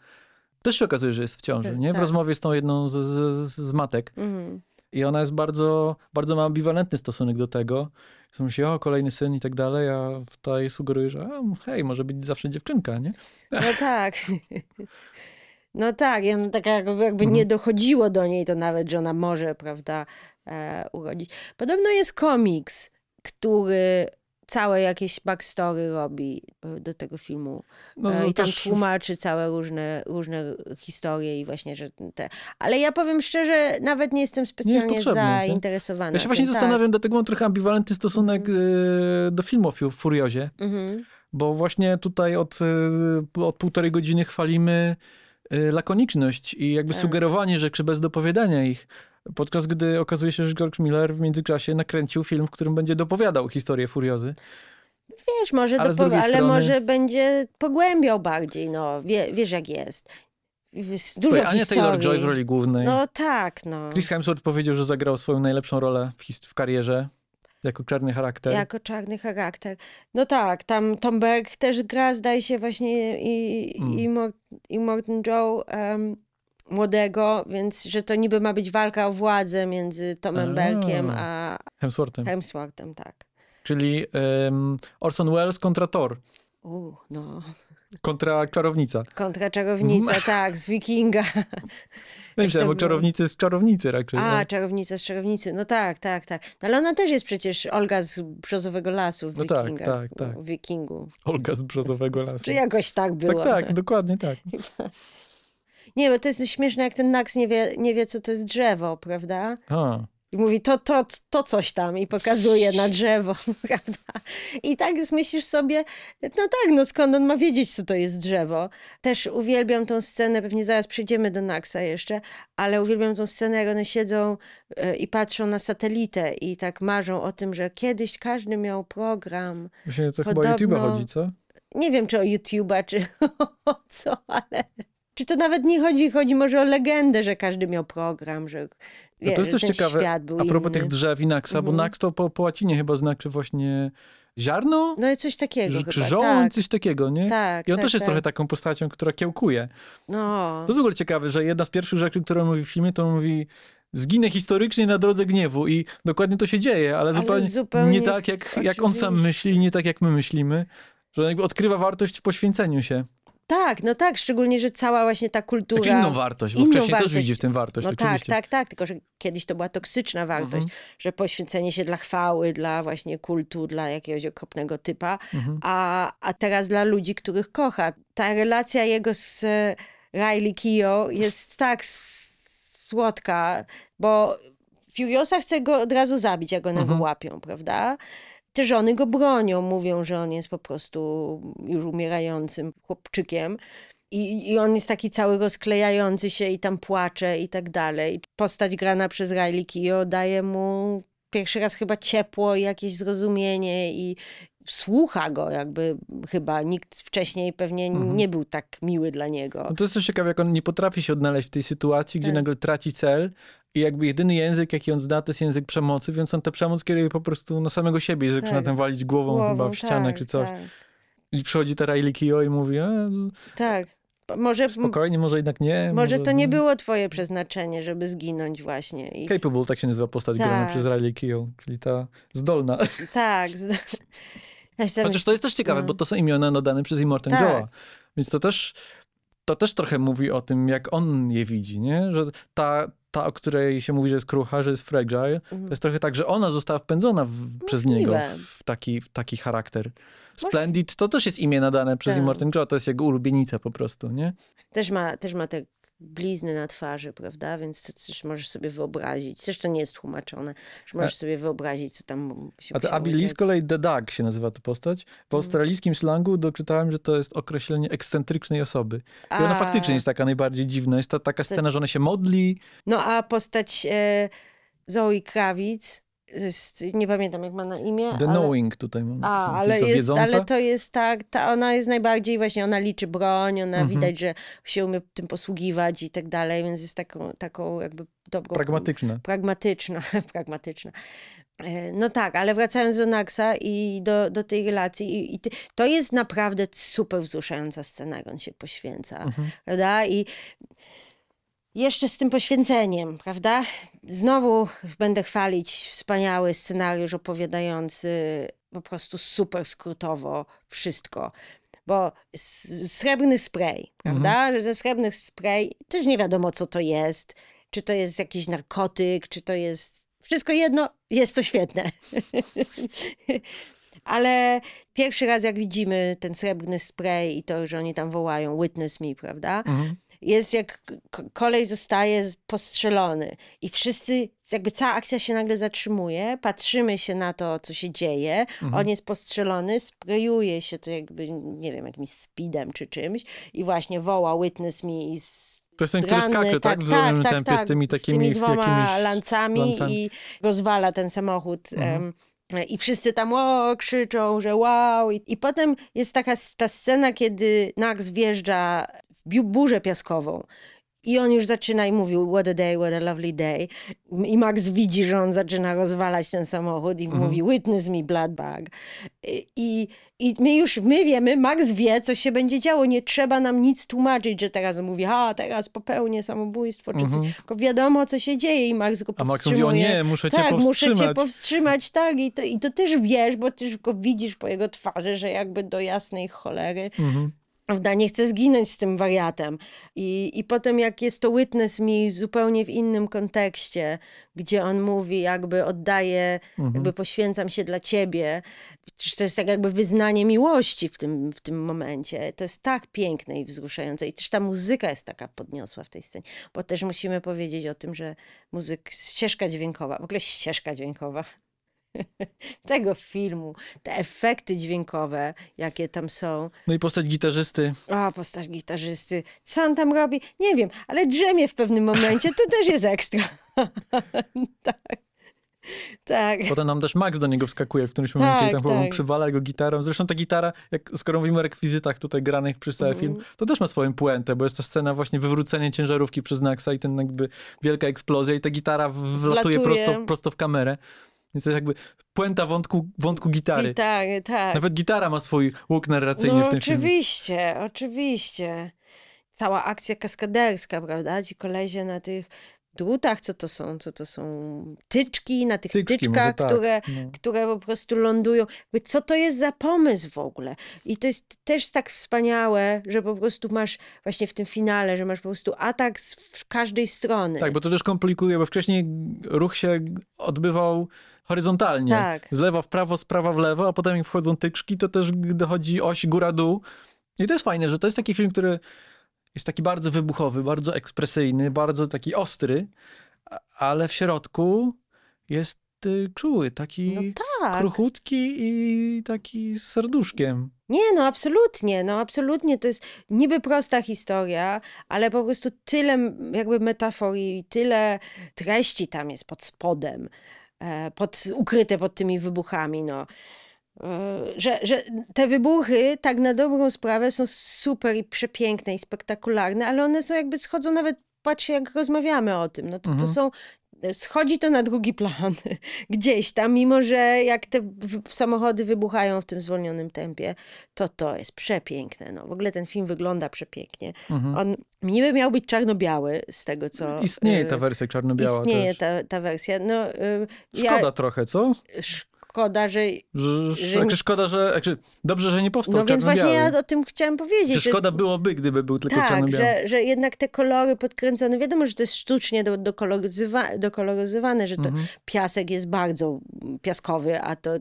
też się okazuje, że jest w ciąży, nie? W Tak. rozmowie z tą jedną z, z, z matek. Mhm. I ona jest bardzo, bardzo ma ambiwalentny stosunek do tego. I Myśli, o, kolejny syn i tak dalej, a ta jej sugeruje, że hej, może być zawsze dziewczynka, nie? No tak. No tak, ona taka jakby, Mhm. nie dochodziło do niej to nawet, że ona może, prawda, e, urodzić. Podobno jest komiks, który całe jakieś backstory robi e, do tego filmu. No, E, I tam też- tłumaczy całe różne, różne historie i właśnie, że te... Ale ja powiem szczerze, nawet nie jestem specjalnie nie? zainteresowana. Ja się właśnie tym, tak. zastanawiam, dlatego mam trochę ambiwalentny stosunek e, do filmu o Fu- Furiozie, Mhm. bo właśnie tutaj od, od półtorej godziny chwalimy lakoniczność i jakby Tak. sugerowanie rzeczy bez dopowiadania ich. Podczas gdy okazuje się, że George Miller w międzyczasie nakręcił film, w którym będzie dopowiadał historię Furiozy. Wiesz, może, Ale ale strony- może będzie pogłębiał bardziej, no. Wie, wiesz jak jest. Jest dużo Słuchaj, Ania. Taylor-Joy w roli głównej. No tak, no. Chris Hemsworth powiedział, że zagrał swoją najlepszą rolę w, his- w karierze jako czarny charakter. Jako czarny charakter. No tak, tam Tom Berg też gra, zdaje się właśnie i, Mm. i, Mor- i Morton Joe em, młodego, więc że to niby ma być walka o władzę między Tomem A. Bergiem a Hemsworthem. Hemsworthem, tak. Czyli em, Orson Welles kontra Thor. U, no. Kontra czarownica. Kontra czarownica, tak, z Wikinga. No myślałem to o czarownicy z czarownicy raczej. A, no. czarownica z czarownicy. No tak, tak, tak. No, ale ona też jest przecież Olga z Brzozowego Lasu w No tak, Wikingach. tak, tak. Wikingu. Olga z brzozowego lasu. Czy jakoś tak było. Tak, tak, dokładnie tak. Nie, bo to jest śmieszne, jak ten Nax nie wie, nie wie, co to jest drzewo, prawda? A, I mówi, to, to, to coś tam i pokazuje na drzewo, prawda? I tak myślisz sobie, no tak, no skąd on ma wiedzieć, co to jest drzewo? Też uwielbiam tą scenę, pewnie zaraz przejdziemy do Naxa jeszcze, ale uwielbiam tą scenę, jak one siedzą e, i patrzą na satelitę i tak marzą o tym, że kiedyś każdy miał program. myślę, że to chyba o Podobno- YouTube'a chodzi, co? Nie wiem, czy o YouTube'a, czy o co, ale... Czy to nawet nie chodzi, chodzi może o legendę, że każdy miał program, że No wie, to jest też ciekawe, a propos inny. tych drzew i naksa, bo Mhm. naks to po, po łacinie chyba znaczy właśnie ziarno? No i coś takiego Czy chyba, żołądź, tak. coś takiego, nie? Tak, I on tak, też jest tak. trochę taką postacią, która kiełkuje. No, To jest w ogóle ciekawe, że jedna z pierwszych rzeczy, którą mówi w filmie, to on mówi zginę historycznie na drodze gniewu i dokładnie to się dzieje, ale, zupełnie, zupełnie nie tak, jak, jak on sam myśli nie tak, jak my myślimy. Że odkrywa wartość w poświęceniu się. Tak, no tak, szczególnie, że cała właśnie ta kultura... Taką inną wartość, bo inną wcześniej wartość. też widzi w tym wartość, No tak, oczywiście. tak, tak, tylko że kiedyś to była toksyczna wartość, Mhm. że poświęcenie się dla chwały, dla właśnie kultu, dla jakiegoś okropnego typa, Mhm. a, a teraz dla ludzi, których kocha. Ta relacja jego z e, Riley Keough jest tak słodka, bo Furiosa chce go od razu zabić, jak one Mhm. go łapią, prawda? Te żony go bronią, mówią, że on jest po prostu już umierającym chłopczykiem. I, I on jest taki cały rozklejający się i tam płacze i tak dalej. Postać grana przez Riley Keough daje mu pierwszy raz chyba ciepło i jakieś zrozumienie i słucha go jakby chyba. Nikt wcześniej pewnie Mhm. nie był tak miły dla niego. No to jest też ciekawe, jak on nie potrafi się odnaleźć w tej sytuacji, gdzie Tak. nagle traci cel i jakby jedyny język, jaki on zna, to jest język przemocy, więc on tę przemoc kieruje po prostu na samego siebie i zaczyna Tak. tam walić głową, chyba w ścianę tak, czy coś. Tak, I przychodzi ta Riley Keough i mówi, e, tak. Może, spokojnie, może jednak nie. może to nie no. było twoje przeznaczenie, żeby zginąć właśnie. I, Capable, tak się nazywa postać grana Tak. przez Riley Keough, czyli ta zdolna. tak. z- Ja się Chociaż to jest też ciekawe, no. bo to są imiona nadane przez Immortan Tak. Joe'a. Więc to też, to też trochę mówi o tym, jak on je widzi, nie? Że ta, ta, o której się mówi, że jest krucha, że jest fragile, to jest trochę tak, że ona została wpędzona w, przez niego w taki, w taki charakter. Splendid to też jest imię nadane przez Tak. Immortan Joe, to jest jego ulubienica po prostu, nie? Też ma, też ma te blizny na twarzy, prawda? Więc to też możesz sobie wyobrazić. Zresztą nie jest tłumaczone, że możesz sobie wyobrazić, co tam się A to Abby Lee z kolei The Dog się nazywa ta postać. W Mhm. australijskim slangu doczytałem, że to jest określenie ekscentrycznej osoby. I ona A, faktycznie jest taka najbardziej dziwna. Jest ta taka scena, że ona się modli, No a postać e, Zoe Krawic, jest, nie pamiętam jak ma na imię, The ale... Knowing tutaj mam. A, ale, jest, ale to jest tak, ta, ona jest najbardziej właśnie, ona liczy broń, ona Mhm. widać, że się umie tym posługiwać i tak dalej, więc jest taką, taką jakby dobrą... Pragmatyczna. Pragmatyczna, pragmatyczna. E, No tak, ale wracając do Naxa i do, do tej relacji, i, i to jest naprawdę super wzruszająca scena, jak on się poświęca, Mhm. prawda? I jeszcze z tym poświęceniem, prawda? Znowu będę chwalić wspaniały scenariusz opowiadający po prostu super skrótowo wszystko. Bo srebrny spray, prawda? Że ten srebrny spray też nie wiadomo, co to jest. Czy to jest jakiś narkotyk, czy to jest. Wszystko jedno, jest to świetne. Ale pierwszy raz, jak widzimy ten srebrny spray i to, że oni tam wołają witness me, prawda? Mhm. Jest jak kolej zostaje postrzelony i wszyscy, jakby cała akcja się nagle zatrzymuje, patrzymy się na to, co się dzieje, Mhm. on jest postrzelony, sprayuje się to jakby, nie wiem, jakimś speedem czy czymś i właśnie woła witness me i To jest ten, który skacze, tak? W wzorowym tempie z tymi takimi z tymi dwoma lancami, lancami. i rozwala ten samochód. Mhm. I wszyscy tam o, krzyczą, że wow. I, I potem jest taka ta scena, kiedy Nax wjeżdża burzę piaskową. I on już zaczyna i mówił, what a day, what a lovely day. I Max widzi, że on zaczyna rozwalać ten samochód i Mhm. mówi, witness me, blood bag. I, I my już, my wiemy, Max wie, co się będzie działo. Nie trzeba nam nic tłumaczyć, że teraz mówi, a teraz popełnię samobójstwo, czy Mhm. Tylko wiadomo, co się dzieje i Max go A Max mówi, powstrzymuje. o nie, muszę cię tak, muszę powstrzymać. cię powstrzymać, tak. I to, I to też wiesz, bo też go widzisz po jego twarzy, że jakby do jasnej cholery Mhm. Prawda? Nie chcę zginąć z tym wariatem. I, I potem, jak jest to witness mi zupełnie w innym kontekście, gdzie on mówi, jakby oddaję, Mhm. jakby poświęcam się dla ciebie. To jest tak jakby wyznanie miłości w tym, w tym momencie. To jest tak piękne i wzruszające. I też ta muzyka jest taka podniosła w tej scenie. Bo też musimy powiedzieć o tym, że muzyk, ścieżka dźwiękowa, w ogóle ścieżka dźwiękowa tego filmu, te efekty dźwiękowe, jakie tam są, No i postać gitarzysty. a, postać gitarzysty. Co on tam robi? Nie wiem, ale drzemie w pewnym momencie, to też jest ekstra. tak. Tak. Potem nam też Max do niego wskakuje w którymś momencie Tak, i tam chyba tak. przywala jego gitarą. Zresztą ta gitara, jak, skoro mówimy o rekwizytach tutaj granych przez cały Mhm. film, to też ma swoją puentę, bo jest ta scena właśnie wywrócenia ciężarówki przez Naxa i ten jakby wielka eksplozja i ta gitara wlatuje Wlatuje. prosto, prosto w kamerę. Więc to jest jakby puenta wątku, wątku gitary. Gitary, tak. Nawet gitara ma swój łuk narracyjny No w tym filmie. oczywiście, oczywiście. Cała akcja kaskaderska, prawda? Ci kolezie na tych drutach, co to są? Co to są? Tyczki, na tych Tyczki, tyczkach, tak, które, no. które po prostu lądują. Co to jest za pomysł w ogóle? I to jest też tak wspaniałe, że po prostu masz właśnie w tym finale, że masz po prostu atak z każdej strony. Tak, bo to też komplikuje, bo wcześniej ruch się odbywał horyzontalnie. Tak. Z lewa w prawo, z prawa w lewo, a potem jak wchodzą tyczki, to też dochodzi oś góra-dół. I to jest fajne, że to jest taki film, który jest taki bardzo wybuchowy, bardzo ekspresyjny, bardzo taki ostry, ale w środku jest y, czuły, taki No tak. kruchutki i taki z serduszkiem. Nie, no absolutnie, no absolutnie. To jest niby prosta historia, ale po prostu tyle jakby metaforii, tyle treści tam jest pod spodem, pod, ukryte pod tymi wybuchami, no. E, Że, że te wybuchy, tak na dobrą sprawę, są super i przepiękne i spektakularne, ale one są jakby schodzą nawet, patrzcie jak rozmawiamy o tym, no to, to Mhm. są, schodzi to na drugi plan gdzieś tam, mimo że jak te samochody wybuchają w tym zwolnionym tempie, to to jest przepiękne. No, w ogóle ten film wygląda przepięknie. Mhm. On niby miał być czarno-biały z tego, co... Istnieje y, ta wersja czarno-biała Istnieje też. ta, ta wersja. No, y, Szkoda ja, trochę, co? Szkoda, że... Że, Że nie- szkoda, że... Znaczy, dobrze, że nie powstał No więc właśnie ja o tym chciałam powiedzieć. Że szkoda byłoby, gdyby był tylko tak, czarno-biały. że, że jednak te kolory podkręcone, wiadomo, że to jest sztucznie do, dokoloryzowa, dokoloryzowane, że to Mhm. piasek jest bardzo piaskowy, a to,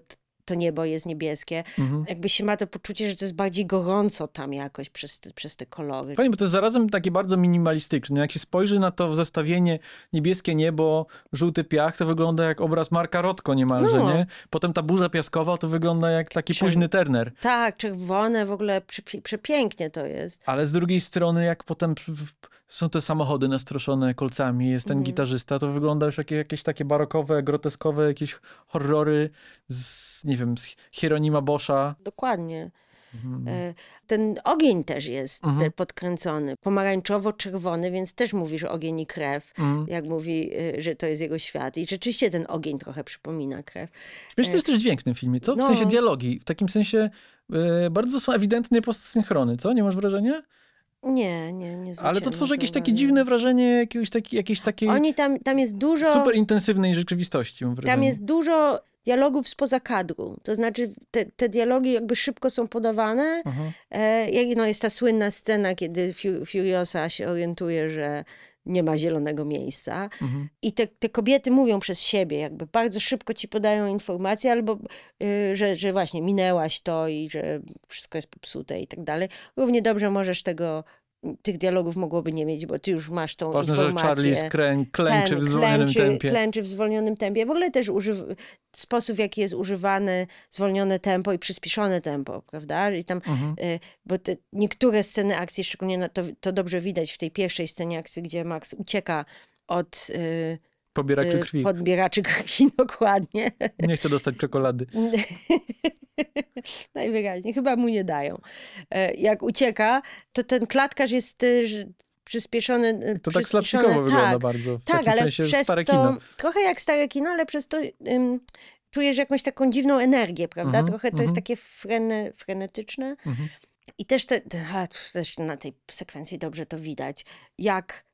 to niebo jest niebieskie. Mhm. Jakby się ma to poczucie, że to jest bardziej gorąco tam jakoś przez, te- przez te kolory. Fajnie, bo to jest zarazem takie bardzo minimalistyczne. Jak się spojrzy na to w zestawienie niebieskie niebo, żółty piach, to wygląda jak obraz Marka Rotko niemalże, No. nie? Potem ta burza piaskowa to wygląda jak taki Czerw- późny Turner. Tak, czerwone, w ogóle przepięknie to jest. Ale z drugiej strony, jak potem są te samochody nastroszone kolcami, jest ten Mhm. gitarzysta, to wygląda już jak, jakieś takie barokowe, groteskowe, jakieś horrory z, nie wiem, z Hieronima Boscha. Dokładnie. Mhm. E, Ten ogień też jest Mhm. podkręcony, pomarańczowo-czerwony, więc też mówisz ogień i krew, Mhm. jak mówi, y, że to jest jego świat. I rzeczywiście ten ogień trochę przypomina krew. Wiesz, to jest też dźwięk w tym filmie, co? W No. sensie dialogi. W takim sensie e, bardzo są ewidentnie postsynchrony, co? Nie masz wrażenia? Nie, nie, nie Ale to tworzy jakieś takie dziwne wrażenie jakiejś, taki, jakiejś takiej Oni tam, tam jest dużo... super intensywnej rzeczywistości. Tam jest dużo dialogów spoza kadru. To znaczy, te, te dialogi jakby szybko są podawane. Aha. E, jak, no jest ta słynna scena, kiedy Fu- Furiosa się orientuje, że nie ma zielonego miejsca. Mhm. I te, te kobiety mówią przez siebie, jakby bardzo szybko ci podają informacje, albo y, że, że właśnie minęłaś to i że wszystko jest popsute i tak dalej. Równie dobrze możesz tego, tych dialogów mogłoby nie mieć, bo ty już masz tą Ważne, że informację. Charlie skrę, klęczy Ten w zwolnionym klęczy, tempie. Klęczy w zwolnionym tempie. W ogóle też używ... sposób, w jaki jest używane zwolnione tempo i przyspieszone tempo, prawda? I tam, Mhm. y, bo te niektóre sceny akcji, szczególnie to, to dobrze widać w tej pierwszej scenie akcji, gdzie Max ucieka od y, Pobieraczy y, krwi. podbieraczy krwi, dokładnie. Nie chcę dostać czekolady. Najwyraźniej, chyba mu nie dają. E, Jak ucieka, to ten klatkarz jest y, że przyspieszony. y, To tak przyspieszone- slapstickowo wygląda tak, bardzo. W Tak, ale sensie przez stare to, kino. trochę jak stare kino, ale przez to ym, czujesz jakąś taką dziwną energię, prawda? Mhm, trochę to mhm. jest takie frene, frenetyczne. Mhm. I też, te, te, a, też na tej sekwencji dobrze to widać, jak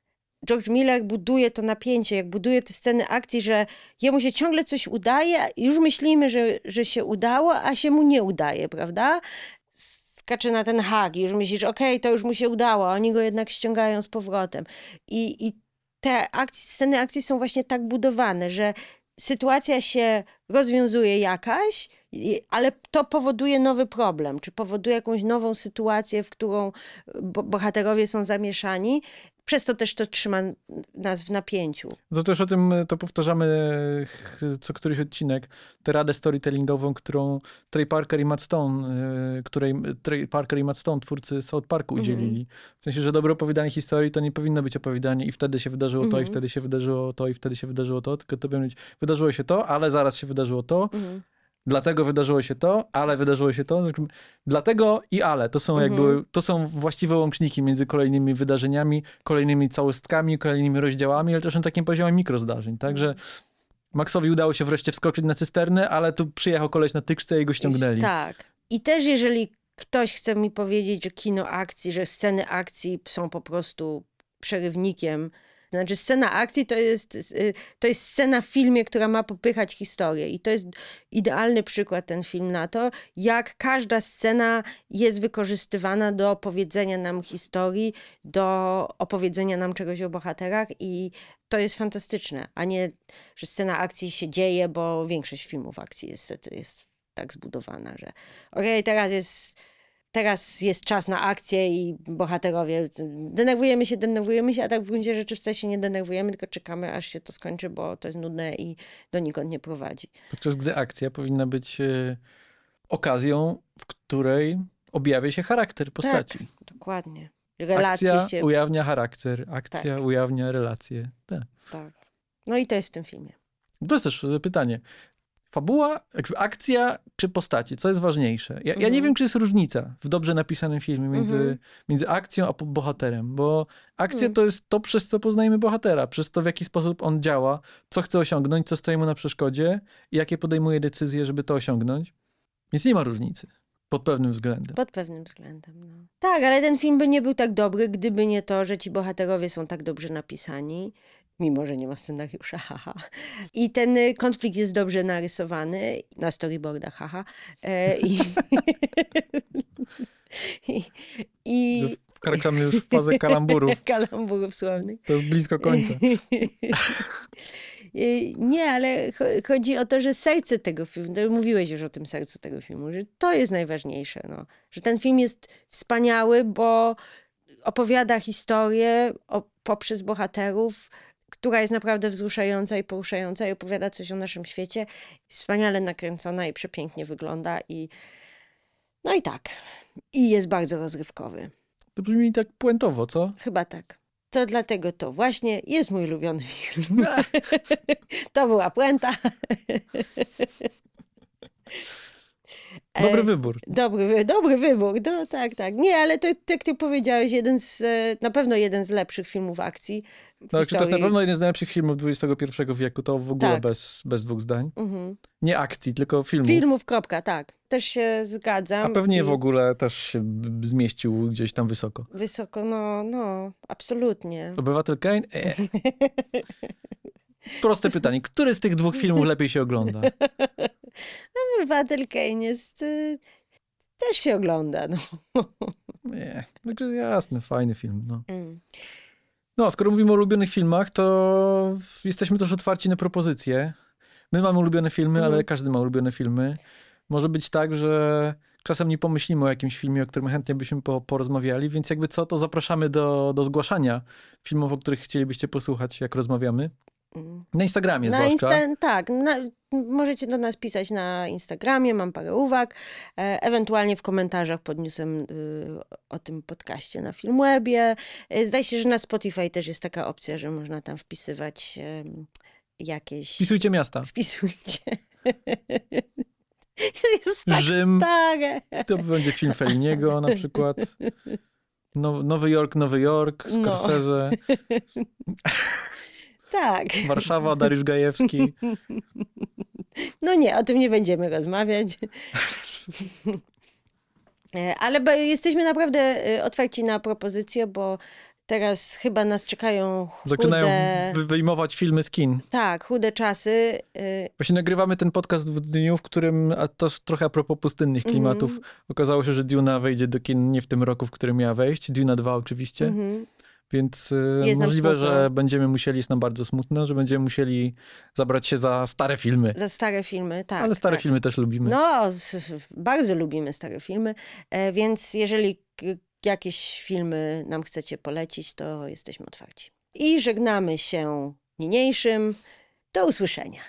George Miller buduje to napięcie, jak buduje te sceny akcji, że jemu się ciągle coś udaje, już myślimy, że, że się udało, a się mu nie udaje, prawda? Skacze na ten hak i już myślisz, okej, to już mu się udało, a oni go jednak ściągają z powrotem. I, i te sceny akcji są właśnie tak budowane, że sytuacja się rozwiązuje jakaś, ale to powoduje nowy problem, czy powoduje jakąś nową sytuację, w którą bo- bohaterowie są zamieszani. Przez to też to trzyma nas w napięciu. To też o tym to powtarzamy co któryś odcinek, tę radę storytellingową, którą Trey Parker i Matt Stone, e, której Trey Parker i Matt Stone, twórcy South Parku, Mhm. udzielili. W sensie, że dobre opowiadanie historii to nie powinno być opowiadanie i wtedy się wydarzyło to, i Mhm. wtedy się wydarzyło to, i wtedy się wydarzyło to, tylko to powinno być, wydarzyło się to, ale zaraz się wydarzyło to, Mhm. Dlatego wydarzyło się to, ale wydarzyło się to. Dlatego i ale. To są Mhm. jakby, to są właściwe łączniki między kolejnymi wydarzeniami, kolejnymi całostkami, kolejnymi rozdziałami, ale też na takim poziomie mikrozdarzeń. Także Maxowi udało się wreszcie wskoczyć na cysternę, ale tu przyjechał koleś na tykce i go ściągnęli. Tak. I też jeżeli ktoś chce mi powiedzieć, że kino akcji, że sceny akcji są po prostu przerywnikiem, znaczy scena akcji to jest, y, to jest scena w filmie, która ma popychać historię. I to jest idealny przykład ten film na to, jak każda scena jest wykorzystywana do opowiedzenia nam historii, do opowiedzenia nam czegoś o bohaterach i to jest fantastyczne, a nie, że scena akcji się dzieje, bo większość filmów akcji jest, jest tak zbudowana, że okej, teraz jest teraz jest czas na akcję i bohaterowie denerwujemy się, denerwujemy się, a tak w gruncie rzeczy wcale się nie denerwujemy, tylko czekamy, aż się to skończy, bo to jest nudne i donikąd nie prowadzi. Podczas gdy akcja powinna być e, okazją, w której objawia się charakter postaci. Dokładnie. Relacje Akcja się... ujawnia charakter, akcja Tak. ujawnia relacje. Tak. Tak. No i to jest w tym filmie. To jest też pytanie. Fabuła, akcja czy postaci? Co jest ważniejsze? Ja, ja nie Mhm. wiem, czy jest różnica w dobrze napisanym filmie między, Mhm. między akcją a bohaterem, bo akcja Mhm. to jest to, przez co poznajemy bohatera, przez to, w jaki sposób on działa, co chce osiągnąć, co stoi mu na przeszkodzie i jakie podejmuje decyzje, żeby to osiągnąć. Więc nie ma różnicy pod pewnym względem. Pod pewnym względem. No. Tak, ale ten film by nie był tak dobry, gdyby nie to, że ci bohaterowie są tak dobrze napisani, mimo że nie ma scenariusza, haha. I ten y, konflikt jest dobrze narysowany na storyboardach, haha. E, I, i, i Wkraczamy już w fazę kalamburów. kalamburów słownych. To jest blisko końca. Y, Nie, ale cho- chodzi o to, że serce tego filmu, mówiłeś już o tym sercu tego filmu, że to jest najważniejsze, no. że ten film jest wspaniały, bo opowiada historię poprzez bohaterów, która jest naprawdę wzruszająca i poruszająca i opowiada coś o naszym świecie. Wspaniale nakręcona i przepięknie wygląda i no i tak. I jest bardzo rozrywkowy. To brzmi tak puentowo, co? Chyba tak. To dlatego to właśnie jest mój ulubiony film. to była puenta. Dobry E, wybór. Dobry, dobry wybór, no tak, tak. Nie, ale to, tak jak ty powiedziałeś, jeden z, e, na pewno jeden z lepszych filmów akcji No, czy to jest na pewno jeden z najlepszych filmów XXI wieku, to w ogóle Tak. bez, bez dwóch zdań. Mhm. Nie akcji, tylko filmów. Filmów, kropka, tak. Też się zgadzam. A pewnie i w ogóle też się zmieścił gdzieś tam wysoko. Wysoko, no, no, absolutnie. Obywatel Kane? E. Proste pytanie. Który z tych dwóch filmów lepiej się ogląda? Obywatel Kane jest... y, Też się ogląda, no. Nie. Także jasne, fajny film. No. Mm. no, skoro mówimy o ulubionych filmach, to jesteśmy też otwarci na propozycje. My mamy ulubione filmy, Mhm. ale każdy ma ulubione filmy. Może być tak, że czasem nie pomyślimy o jakimś filmie, o którym chętnie byśmy po, porozmawiali, więc jakby co, to zapraszamy do, do zgłaszania filmów, o których chcielibyście posłuchać, jak rozmawiamy. Mm. Na Instagramie Na zwłaszcza. Insta- tak, na, możecie do nas pisać na Instagramie, mam parę uwag, e, ewentualnie w komentarzach pod newsem y, o tym podcaście na Filmwebie. E, zdaje się, że na Spotify też jest taka opcja, że można tam wpisywać jakieś... Wpisujcie miasta. Wpisujcie. To jest tak Rzym. stare. To będzie film Felliniego na przykład. No, Nowy Jork, Nowy Jork, No. Tak. Warszawa, Dariusz Gajewski. No nie, o tym nie będziemy rozmawiać. Ale jesteśmy naprawdę e, otwarci na propozycje, bo teraz chyba nas czekają Zaczynają chude, wy- wyjmować filmy z kin. tak, chude czasy. E, Właśnie nagrywamy ten podcast w dniu, w którym, a to trochę a propos pustynnych Mhm. klimatów, okazało się, że Duna wejdzie do kin nie w tym roku, w którym miała wejść. Duna 2 oczywiście. mhm. Więc y, Jest możliwe, że będziemy musieli, jest nam bardzo smutno, że będziemy musieli zabrać się za stare filmy. Za stare filmy, tak. Ale stare tak. filmy też lubimy. No, bardzo lubimy stare filmy, e, więc jeżeli jakieś filmy nam chcecie polecić, to jesteśmy otwarci. I żegnamy się niniejszym. Do usłyszenia.